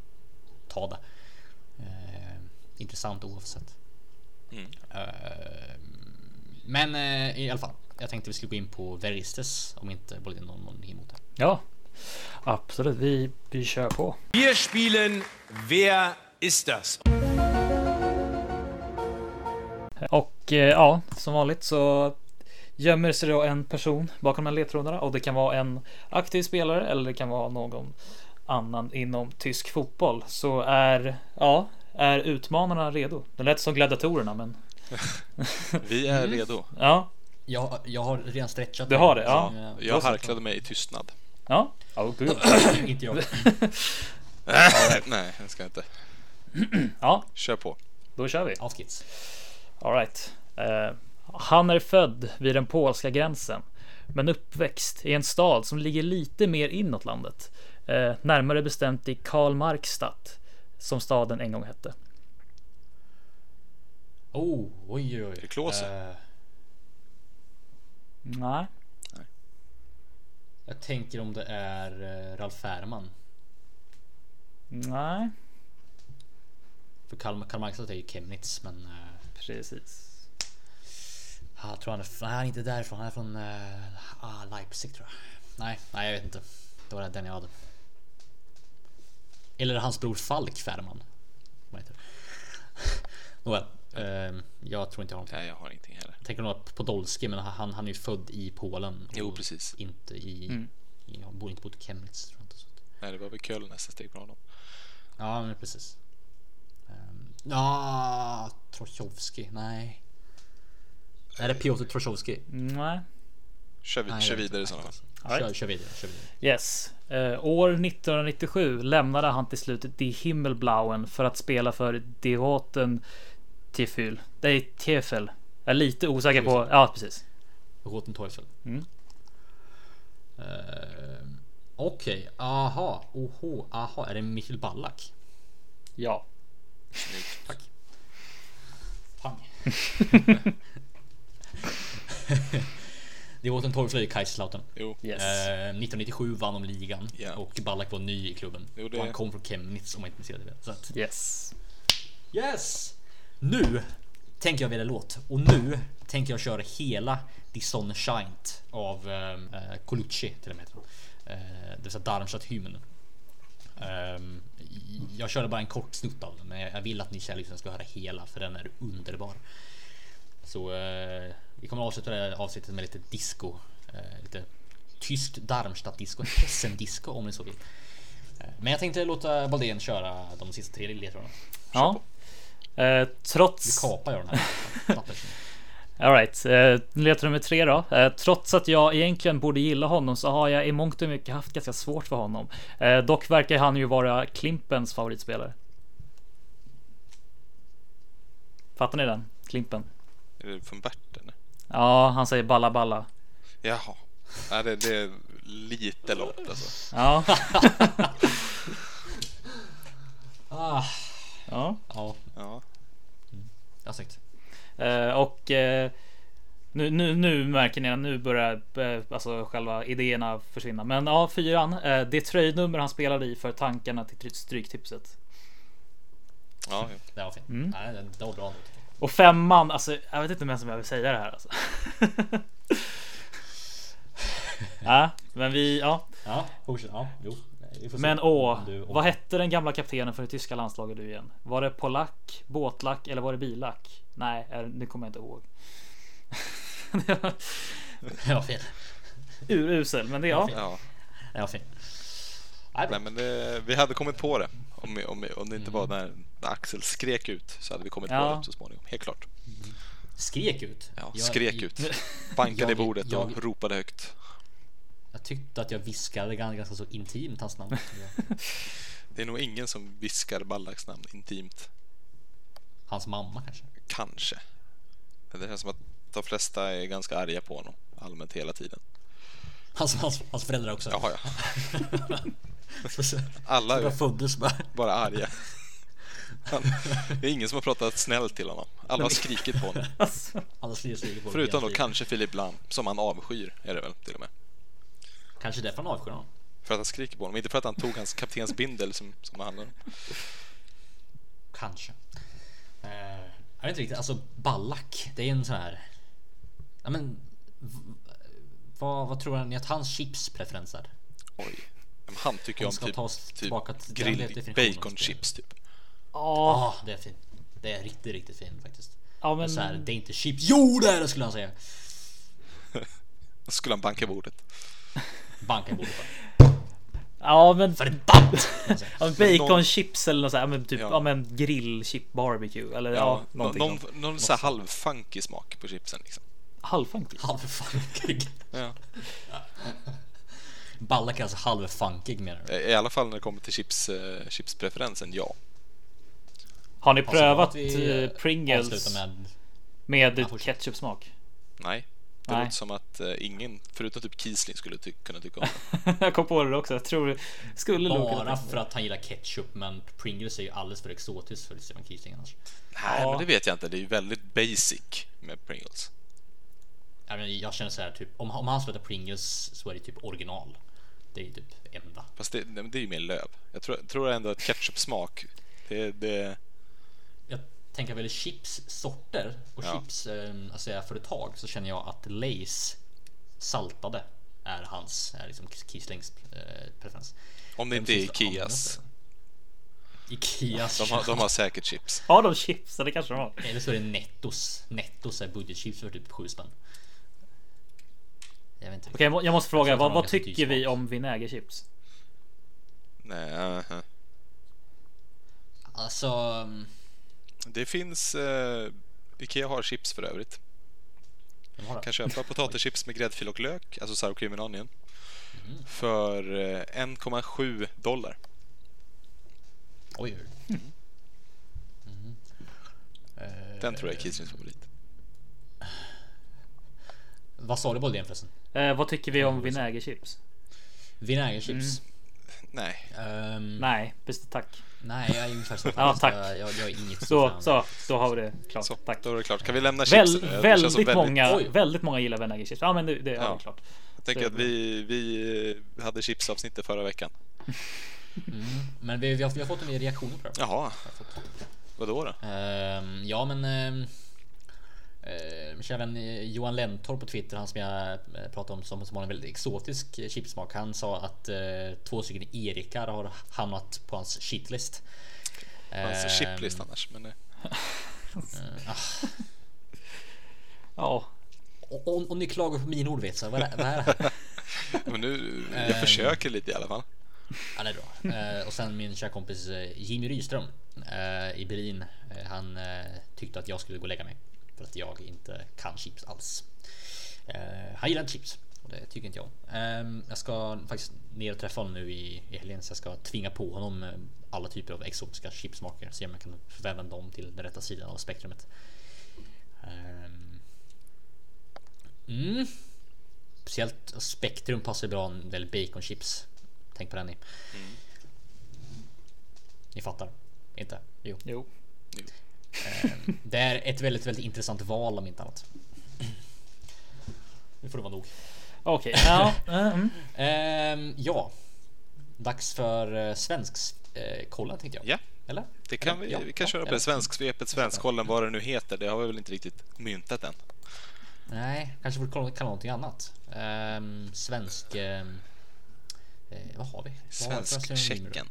ta det. Eh, intressant oavsett. Mm. Eh, men eh, i alla fall, jag tänkte vi skulle gå in på Veristes om inte både någon har någonting emot det. Ja, absolut. Vi, vi kör på. Wir spielen Wer ist das? Och eh, ja, som vanligt så gömmer sig då en person bakom de här ledtrådarna och det kan vara en aktiv spelare eller det kan vara någon annan inom tysk fotboll. Så är, ja, är utmanarna redo? Det lät som gladiatorerna men [laughs] Vi är redo. ja, Jag, jag har redan stretchat Du har det, ja. Jag harklade mig i tystnad. Ja, oh, gud. [clears throat] inte jag. Nej, jag ska inte. ja, Kör på. då kör vi. Off kids. Alright. Uh, han är född vid den polska gränsen, men uppväxt i en stad som ligger lite mer inåt landet. Eh, närmare bestämt i Karl Markstadt, som staden en gång hette. Oh, oj oj oj. det Klose? Eh, Nej, jag tänker om det är uh, Ralf Fährman. nej, För Karl, Karl Marx är ju Chemnitz, men uh, precis. jag tror han är, nej, han är inte därifrån. Han är från uh, ah, Leipzig tror jag. nej, nej, jag vet inte. Det var den jag hade. Eller hans bror Falk Färman. [laughs] Nåväl, jag tror inte jag har någonting. Nej, jag har ingenting heller. Jag tänker nog på Podolski, men han, han är ju född i Polen. och Jo, precis. Inte i... i han bor inte på Chemnitz tror jag inte. Så. att- Nej, det var väl Köln nästa steg för honom. Ja, men precis. Um, ja, Trochovski. Nej. Är det Piotr Trochovski? Nej. Kör, vi, Nej, kör jag vidare i sådana fall. Kör, Alright. kör vidare. Kör vidare. Yes. Eh, år 1997 lämnade han till slut Die Himmelblauen för att spela för Die Roten Tiefel. Nej, Tiefel. Jag är lite osäker på. Ja, precis. Roten Teufel. Mm. Ehm, Okej, aha, oho, aha, är det Michael Ballack? Ja. Tack. Pang. [laughs] det var en Teufel i Kaiserslautern. Jo, Yes. Eh, 1997 vann de ligan Ja. och Ballack var ny i klubben. Jo, det- Och han kom från Chemnitz om jag inte missade det. Så att, Yes. yes! Nu tänker jag välja låt och nu tänker jag köra hela Die Sonne scheint av eh, Colucci till och med. Eh, det vill säga Darmstadt-hymnen. Ehm, jag körde bara en kort snutt av den, men jag vill att ni kära lyssnare ska höra hela för den är underbar. Så eh, vi kommer att avsluta det här avsnittet med lite disco. Eh, lite tyskt Darmstadt-disco, Hessen-disco om ni så vill. Eh, men jag tänkte låta Baldén köra de sista tre ledtrådarna. Ja. Eh, Vi trots... kapar jag den här. [laughs] Alright, eh, ledtråd nummer tre då. Eh, trots att jag egentligen borde gilla honom så har jag i mångt och mycket haft ganska svårt för honom. Eh, dock verkar han ju vara Klimpens favoritspelare. Fattar ni den? Klimpen. är det från Bert eller? Ja, han säger balla balla. Jaha. Nej, det, det är lite långt alltså. Ja, ah, [laughs] [laughs] ja. ja, Ja. jag snyggt. Eh, och eh, nu, nu, nu märker ni att nu börjar eh, alltså själva idéerna försvinna. Men ja, fyran. Eh, det tröjnummer han spelade i för tankarna till stryktipset. Ja, ja. Det var fint. Mm. Nej, var bra. Och femman, alltså jag vet inte vem som jag vill säga det här alltså. [laughs] ja, men vi, ja. Ja, fortsätt. Ja, jo. Men åh, vad hette den gamla kaptenen för det tyska landslaget du igen? Var det polack, båtlack eller var det bilack? Nej, eh, det kommer jag inte ihåg. [laughs] var fel. urusel, men det ja. ja. Det var fel. Nej, men det, vi hade kommit på det. Om, om, om det inte var när, när Axel skrek ut så hade vi kommit Ja. på det så småningom. Helt klart. Skrek ut. Ja, Jag- skrek jag- ut. [laughs] Bankade i jag- bordet och jag- ropade högt. Jag tyckte att jag viskade gan- ganska så intimt hans namn. [laughs] Det är nog ingen som viskar Ballaks namn intimt. Hans mamma kanske. Kanske. Det känns som att de flesta är ganska arga på honom allmänt hela tiden. Hans, hans, hans föräldrar också. Ja. Så- [laughs] Alla är föddes bara. bara arga. Han, det är ingen som har pratat snällt till honom. Alla har skrikit på honom. Alla skriver sig på Förutom då kanske Filip Lam, som han avskyr, är det väl till och med. Kanske därför han avskyr honom. För att han skriker på honom, inte för att han tog hans kaptensbindel som, som det handlar om. Kanske. Eh, jag vet inte riktigt. Alltså Ballack. Det är en sån här. Ja men. v- Vad, vad tror ni att hans chipspreferens är? Oj. Han tycker Om typ, ta oss typ tillbaka till den grill, baconchips typ. Ja, det är fint. Det är riktigt, riktigt fint faktiskt. Ja, Men här, det är inte chips. Jo, det är det skulle han säga. [laughs] Då skulle han banka bordet. Banka bordet bara. Ja men, Förbannat! [laughs] ja, baconchips eller något sånt, ja, men typ, Ja. ja. men grillchip barbecue eller ja, Ja, någonting någon, sånt. någon så här halvfunky smak på chipsen liksom. Halvfunkig. Halvfunkig. Ja. [laughs] Ballack är alltså halvfunkig menar du? I alla fall när det kommer till chips, eh, chipspreferensen, ja. Har ni Alltså, prövat att vi, eh, Pringles med med ketchupsmak? Nej. Det Nej. låter som att eh, ingen, förutom typ Kiesling, skulle ty- kunna tycka om det. [laughs] jag kom på det också. Jag tror det skulle Bara för att han gillar ketchup men Pringles är ju alldeles för exotiskt för Stephen Keating annars. Nej, Ja. men det vet jag inte. Det är ju väldigt basic med Pringles. Jag, menar, jag känner så här typ om, om han skulle äta Pringles så är det typ original. Det är typ enda. Fast det, det är ju mer löv. Jag tror, tror ändå att ketchup-smak, det, det... Jag tänker väl chipssorter och Ja. chips eh, alltså, företag så känner jag att Lays saltade är hans, är liksom Kieslings eh, preferens. Om det inte är Ikeas. Ikeas. De har, de har säkert chips. Har de chips? Det kanske de har. Eller så är det Nettos. Nettos är budgetchips för typ 7 spänn. Jag vet inte. Okej, jag må- jag måste fråga, Jag vad, vad tycker vi om vinägerchips? Nej, aha. Alltså, mm, Det finns... Eh, Ikea har chips för övrigt. det. Kan köpa [laughs] potatischips med gräddfil och lök, alltså sour cream and onion. Mm. För eh, 1,7 dollar. Oj, oj. Mhm. Eh, Den tror jag är Kieslings favorit. Vad sa du Boldén förresten? Eh, vad tycker vi om vinägerchips? Vinägerchips? Nej, Ehm, Nej, bäst tack. Nej, jag är ungefär så. [laughs] Ja, tack. Jag, jag, jag är inget Så, så, då har vi det klart. så, Tack. då är det klart. Kan vi lämna Väl, chipsen känns som väldigt, många, Oj. väldigt många gillar vinägerchips. Ja, men det, det Ja. vi klart. Jag tänker att vi, vi eh, hade chipsavsnittet förra veckan. Mm, men vi, vi, har, vi har fått en del reaktioner på det. Jaha, vadå då? Ehm, ja, men ehm, eh, min kära vän eh, Johan Lentorp på Twitter, han som jag eh, pratade om som, som har en väldigt exotisk eh, chipsmak. Han sa att eh, två stycken Erikar har hamnat på hans shitlist. Hans Ehm, chiplist annars. Men, eh, eh, ah, [laughs] Ja, och, och, och ni klagar på mina ordvitsar, vad är, vad är det? [laughs] men nu, jag försöker lite i alla fall. Ja, det är bra. Eh, och sen min kära kompis eh, Jimmy Ryström eh, i Berlin. Eh, han eh, tyckte att jag skulle gå och lägga mig för att jag inte kan chips alls. Eh, han gillar inte chips och det tycker inte jag. Eh, jag ska faktiskt ner och träffa honom nu i, i helgen så jag ska tvinga på honom eh, alla typer av exotiska chipsmaker. Se om jag kan förvända dem till den rätta sidan av spektrumet. Ehm. Mm. Speciellt spektrum passar bra en del baconchips. Tänk på den ni. Ni fattar? Inte? Jo. jo. Ehm, det är ett väldigt, väldigt intressant val om inte annat. Nu får det vara nog. Okej, [laughs] ja. mm. Ehm, ja. Dags för uh, svensk eh, kollen tänkte jag. Ja, Eller? det kan Eller? vi, Ja, vi kan ja, köra på det. Svensksvepet, Svenskkollen, vad det nu heter. Det har vi väl inte riktigt myntat än. Nej, kanske borde kolla, kalla någonting annat. Ehm, svensk... eh, vad har vi? Vad har vi för synonymer då? Svensk-Tjecken.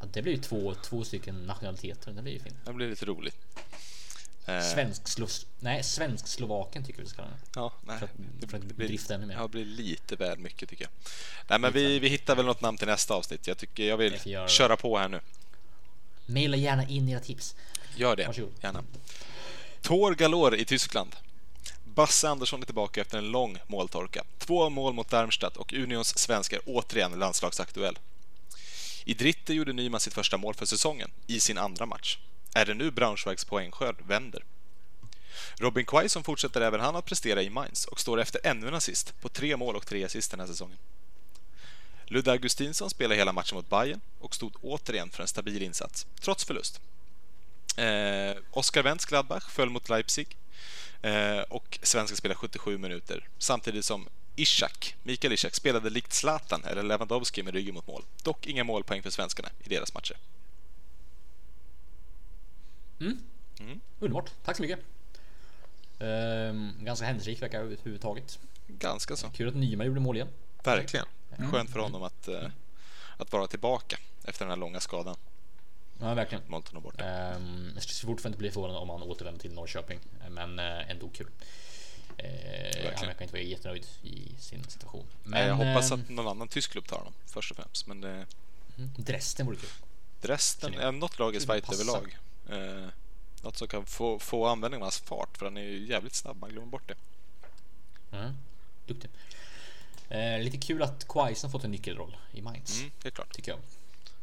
Ja, det blir ju två, två stycken nationaliteter. Det blir ju fint. Det blir lite roligt. Eh, Svensk. Nej, svensk slovaken tycker vi ska kalla. Ja, nej. För att, Det, för att det, blir, drifta ännu mer. ja, det blir lite väl mycket tycker jag. Nej, men vi, vi hittar väl något namn till nästa avsnitt. Jag tycker jag vill Jag köra på här nu. Maila gärna in era tips. Gör det, Varsågod. gärna. Tor Galore i Tyskland. Basse Andersson är tillbaka efter en lång måltorka. Två mål mot Darmstadt och Unions svensk är återigen landslagsaktuell. I Dritte gjorde Nyman sitt första mål för säsongen, i sin andra match. Är det nu Braunschweigs poängskörd vänder? Robin Quaison fortsätter även han att prestera i Mainz och står efter ännu en assist på tre mål och tre assist den här säsongen. Ludde Augustinsson spelade hela matchen mot Bayern och stod återigen för en stabil insats, trots förlust. Eh, Oskar Wendts Gladbach föll mot Leipzig eh, och svensken spelade 77 minuter samtidigt som Ishak, Mikael Ishak spelade likt Zlatan eller Lewandowski med ryggen mot mål. Dock inga målpoäng för svenskarna i deras matcher. Underbart. Tack så mycket. Ehm, ganska händelserik vecka överhuvudtaget. Ganska så. Kul att Nyman gjorde mål igen. Verkligen. Skönt för honom att, eh, att vara tillbaka efter den här långa skadan. Ja, verkligen. Och borta. Um, jag skulle fortfarande inte bli förvånad om han återvänder till Norrköping, men eh, ändå kul. Uh, han verkar inte vara jättenöjd i sin situation. Men jag hoppas ehm, att någon annan tysk klubb tar honom först och främst. Men det, Dresden vore kul. Känner jag. är något lag svajt passa. överlag. Eh, något som kan få, få användning av hans fart för han är ju jävligt snabb, man glömmer bort det. Mm. Duktig. Eh, lite kul att Quaison fått en nyckelroll i Mainz. Mm, det är klart. Tycker jag.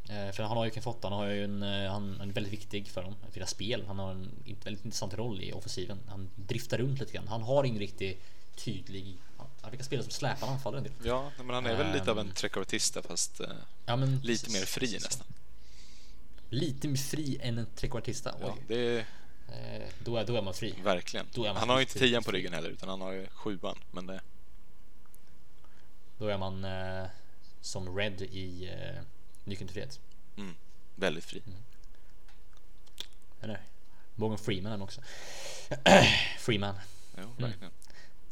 Eh, för han har ju fått, han har ju en, eh, han är väldigt viktig för dem, för deras spel. Han har en väldigt intressant roll i offensiven. Han driftar runt lite grann. Han har ingen riktig tydlig, han brukar spela som släpande anfallare en del. Ja, men han är väl lite av en Ehm. trequartista fast eh, Ja, men lite mer fri nästan. Lite mer fri än en trekvartista. Ja, det då, är, då är man fri. verkligen. Man Han har ju inte tian på ryggen heller utan han har ju sjuan. Men det, Då är man eh, som Red i eh, Nyckeln till frihet. mm, väldigt fri. Eller Morgan Freeman han också. [clears throat] Freeman. Jo, Mm. verkligen.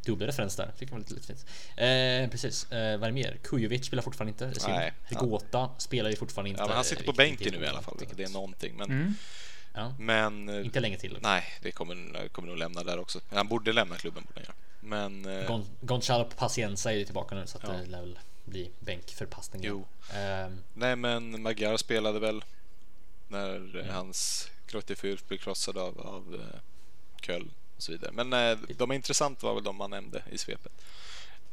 dubbel referens där. Fick man lite, lite fint. Eh, precis. Eh, vad är det mer? Kujovic spelar fortfarande inte. Nej. Rigota spelar ju fortfarande inte. Ja, men han sitter på riktigt bänken nu i alla fall, vilket- är någonting. Men, Mm. Ja, men eh, inte länge till. nej, det kommer, kommer nog lämna där också. Han borde lämna klubben, borde han göra. Men eh, Gon- Gonzalo Pacienza är ju tillbaka nu så att Ja. det lär väl bli bänkförpassning. Jo. Ehm, nej, men Magyar spelade väl när Mm. hans Grottifur blev krossad av, av eh, Köln och så vidare. Men eh, de är intressant var väl de man nämnde i svepet.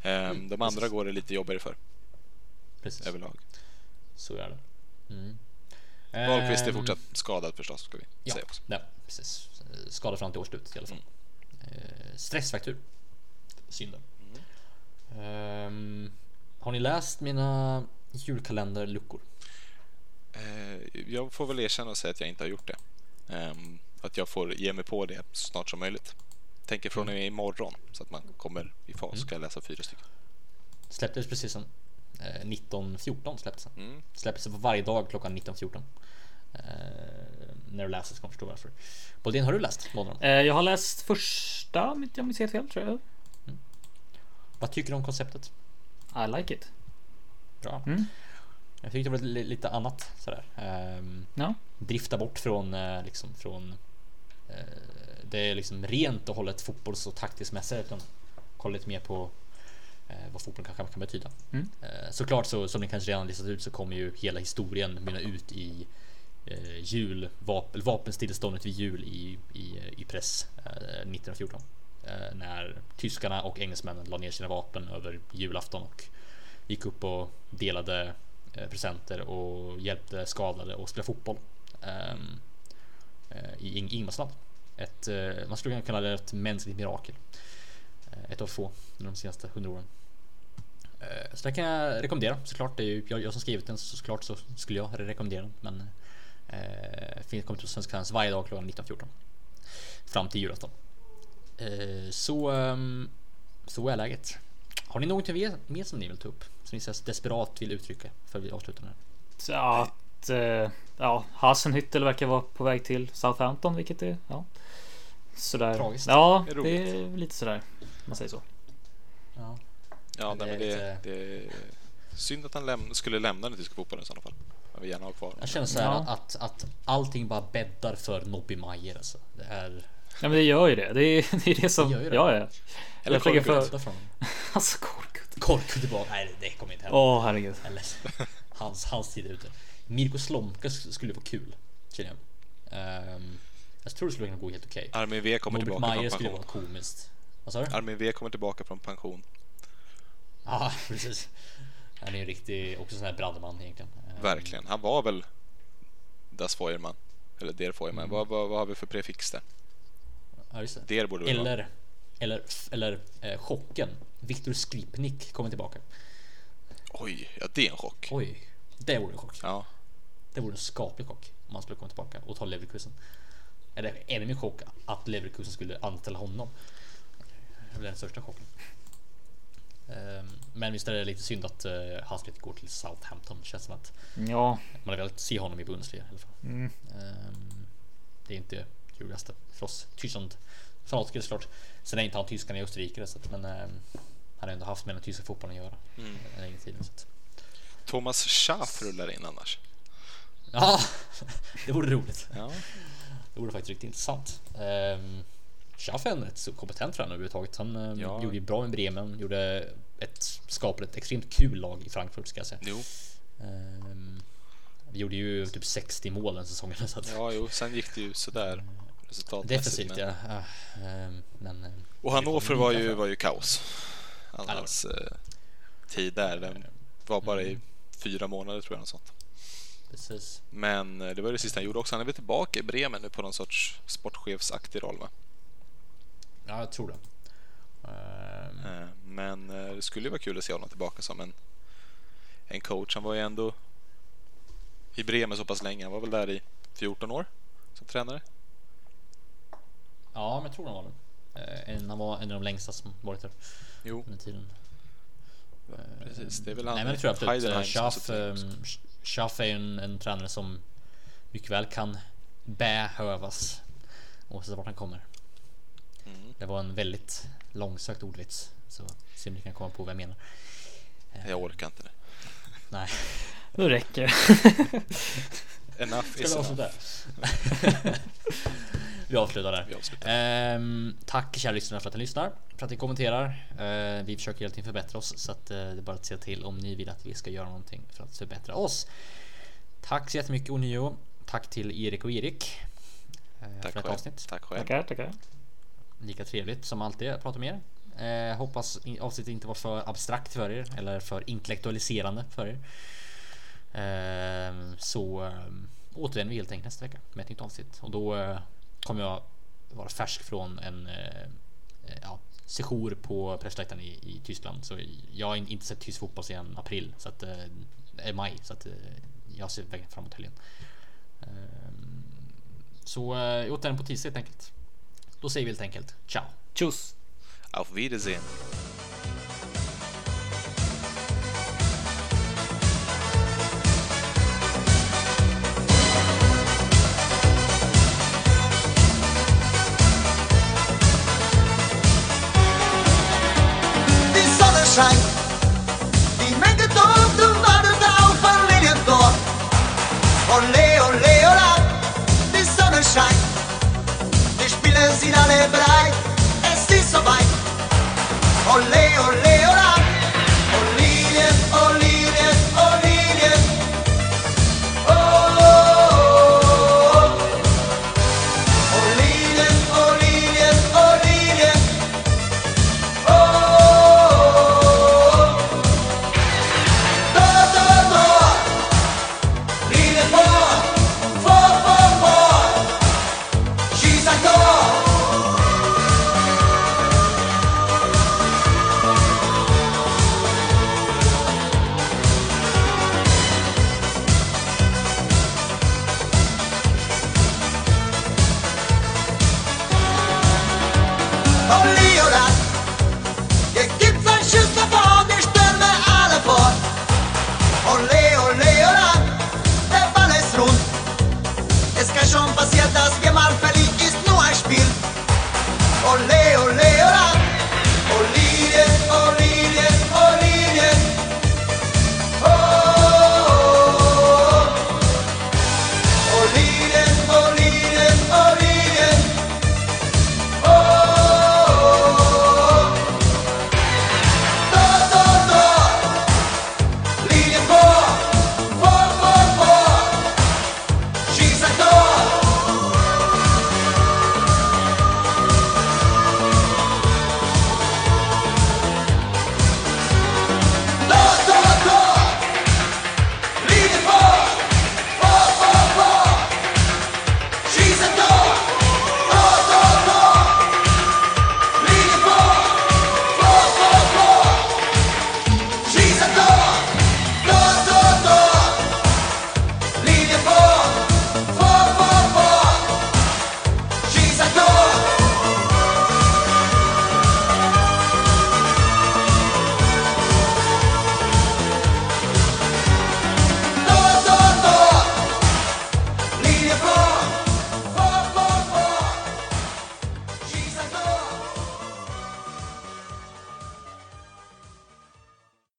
Eh, Mm, de andra precis. går det lite jobbigare för precis. överlag. Så är det. Mm. Wahlqvist är Ehm, fortsatt skadad förstås, ska vi Ja, säga också. ja, precis. Skadad fram till årsslutet i alla fall. Eh, stressfraktur. Synd. Ehm, har ni läst mina julkalenderluckor? Eh, jag får väl erkänna och säga att jag inte har gjort det. Ehm, att jag får ge mig på det så snart som möjligt. Tänker från och med imorgon så att man kommer i fas ska jag läsa fyra stycken. Släpptes precis som eh, 1914 släpptes den. Mm. Släpptes på varje dag klockan 19.14. Eh, när du läser ska man förstå varför. Bodin, har du läst någon av dem? Eh, Jag har läst första, om inte jag minns helt fel tror jag. Vad tycker du om konceptet? I like it. Bra. Mm. Jag tyckte det var li- lite annat sådär. Ehm, Ja. drifta bort från eh, liksom från eh, det är liksom rent och hållet fotbolls och taktiskt utan kolla lite mer på eh, vad fotboll kanske kan betyda. Mm. Eh, såklart så som ni kanske redan listat ut så kommer ju hela historien mynna ut i eh, jul, vap, vapenstilleståndet vid jul i, i, i press eh, 1914. Eh, när tyskarna och engelsmännen la ner sina vapen över julafton och gick upp och delade eh, presenter och hjälpte skadade och spela fotboll ehm, eh, i Ing- Ingmarsland. Ett, man skulle kunna kalla det ett mänskligt mirakel. Ett av få under de senaste hundra åren. Så det kan jag rekommendera såklart. Det är ju jag, jag som skrivit den så såklart så skulle jag rekommendera den. Men eh, finns kommer till Svenska fans varje dag klockan 19.14. Fram till julafton. Eh, så, ehm, så är läget. Har ni något mer, som ni vill ta upp? Som ni så desperat vill uttrycka för vi avslutar här? Så att eh, ja, Hasenhüttel verkar vara på väg till Southampton, vilket är ja. Sådär. Tragiskt. Ja, Det är det är lite sådär. Man säger så. Ja. Ja, Men nej, men det det, är det är synd att han läm- skulle lämna den tyska fotbollen i sådana fall. Jag vill gärna ha kvar. Jag känner så här Ja. att, att allting bara bäddar för Nobby Majer alltså. Det är... Ja, men det gör ju det. Det är [laughs] det, är det som. Det gör ju det. Ja, ja. Eller Korkut. för... Från. [laughs] Alltså Korkut. Korku tillbaka. Nej, det kommer inte hända. Åh herregud. Jag är ledsen. Hans, hans tid är ute. Mirko Slomka sk- skulle vara kul. Känner jag. Ehm, jag tror det skulle kunna gå helt okej. Armin V kommer Norbert tillbaka Majer från skulle vara pension. komiskt. Vad sa du? Armin V kommer tillbaka från pension. Ja, [laughs] precis. Han är en riktig, också sån här brandman egentligen. Ehm, Verkligen. Han var väl Das Feuermann. Eller Der Feuermann. Mm. Vad, vad, vad har vi för prefix där? Ja, just det. Borde det vara. Eller, eller, eller eh, chocken. Viktor Skripnik kommer tillbaka. Oj, ja det är en chock. Oj, det vore en chock. Ja, Det vore en skaplig chock om han skulle komma tillbaka och ta Leverkusen. Eller ännu mer chock att Leverkusen skulle anställa honom. Det är den största chocken. Ehm, Men visst är det lite synd att eh, han skulle gå till Southampton. Det känns som att Ja, man har velat se honom i Bundesliga i alla fall. Mm. Ehm, Det är inte roligaste för oss Tyskland fanatiker såklart. Sen är inte han tyskan i Österrike så att, men ehm, han har ändå haft med den tyska fotbollen att göra Mm. en längre tid. Så att, Thomas Schaff rullar in annars. [laughs] ja, det vore roligt. Ja, Det vore faktiskt riktigt intressant. Um, Schaff är en rätt så kompetent tränare överhuvudtaget. Han ehm, Ja. gjorde ju bra med Bremen, gjorde ett, skapade ett extremt kul lag i Frankfurt ska jag säga. jo. Um, vi gjorde ju typ 60 mål den säsongen. [laughs] Så att, Ja, jo. Sen gick det ju sådär resultatmässigt. defensivt men- ja. Ah, ehm, men, ehm, Och Hannover var ju, var ju kaos. Ja, hans eh, tid där. Den var bara i fyra månader tror jag. Något sånt. Precis. Men eh, det var det sista han gjorde också. Han är väl tillbaka i Bremen nu på någon sorts sportchefsaktig roll va? Ja, jag tror det. Ehm, Eh, Men det skulle ju vara kul att se honom tillbaka som en, en coach. Han var ju ändå i Bremen så pass länge. Han var väl där i 14 år som tränare. ja, men jag tror han var det. Eh, han var en av de längsta som varit där Jo, under tiden. precis. Det är väl han Nej men det tror jag absolut. Har Schaff, ehm, Schaff är ju en, en tränare som mycket väl kan behövas oavsett vart han kommer. Mm. Det var en väldigt långsökt ordvits. Så se om ni kan komma på vad jag menar. Jag orkar inte det. Nej, [laughs] Nu räcker det. [laughs] Enough ska is vi enough. avsluta? [laughs] vi avslutar där. Vi avslutar. Ehm, tack kära lyssnare för att ni lyssnar, för att ni kommenterar. Ehm, vi försöker hela tiden förbättra oss så att eh, det är bara att säga till om ni vill att vi ska göra någonting för att förbättra oss. Tack så jättemycket Onio. Tack till Erik och Erik. eh, Tack för ett avsnitt. Tack själv. Tackar, tackar. Lika trevligt som alltid att prata med er. Eh, hoppas avsnittet inte var för abstrakt för er eller för intellektualiserande för er. Ehm, så um, återvänder vi helt enkelt nästa vecka med ett nytt avsnitt och då eh, kommer jag vara färsk från en eh, eh, ja, sejour på pressläktaren i, i Tyskland. Så jag har inte sett tysk fotboll sedan april så att eh, maj så att jag ser verkligen fram emot helgen. Ehm, så eh, återvänder på tisdag helt enkelt. Då säger vi helt enkelt ciao. Tjus! Auf Wiedersehen. sight. Dimmi tutto vado da un familiar door. Ole, ole, ola, die Sonne scheint. Die Spiele sind alle breit, es ist soweit. Ole, ole.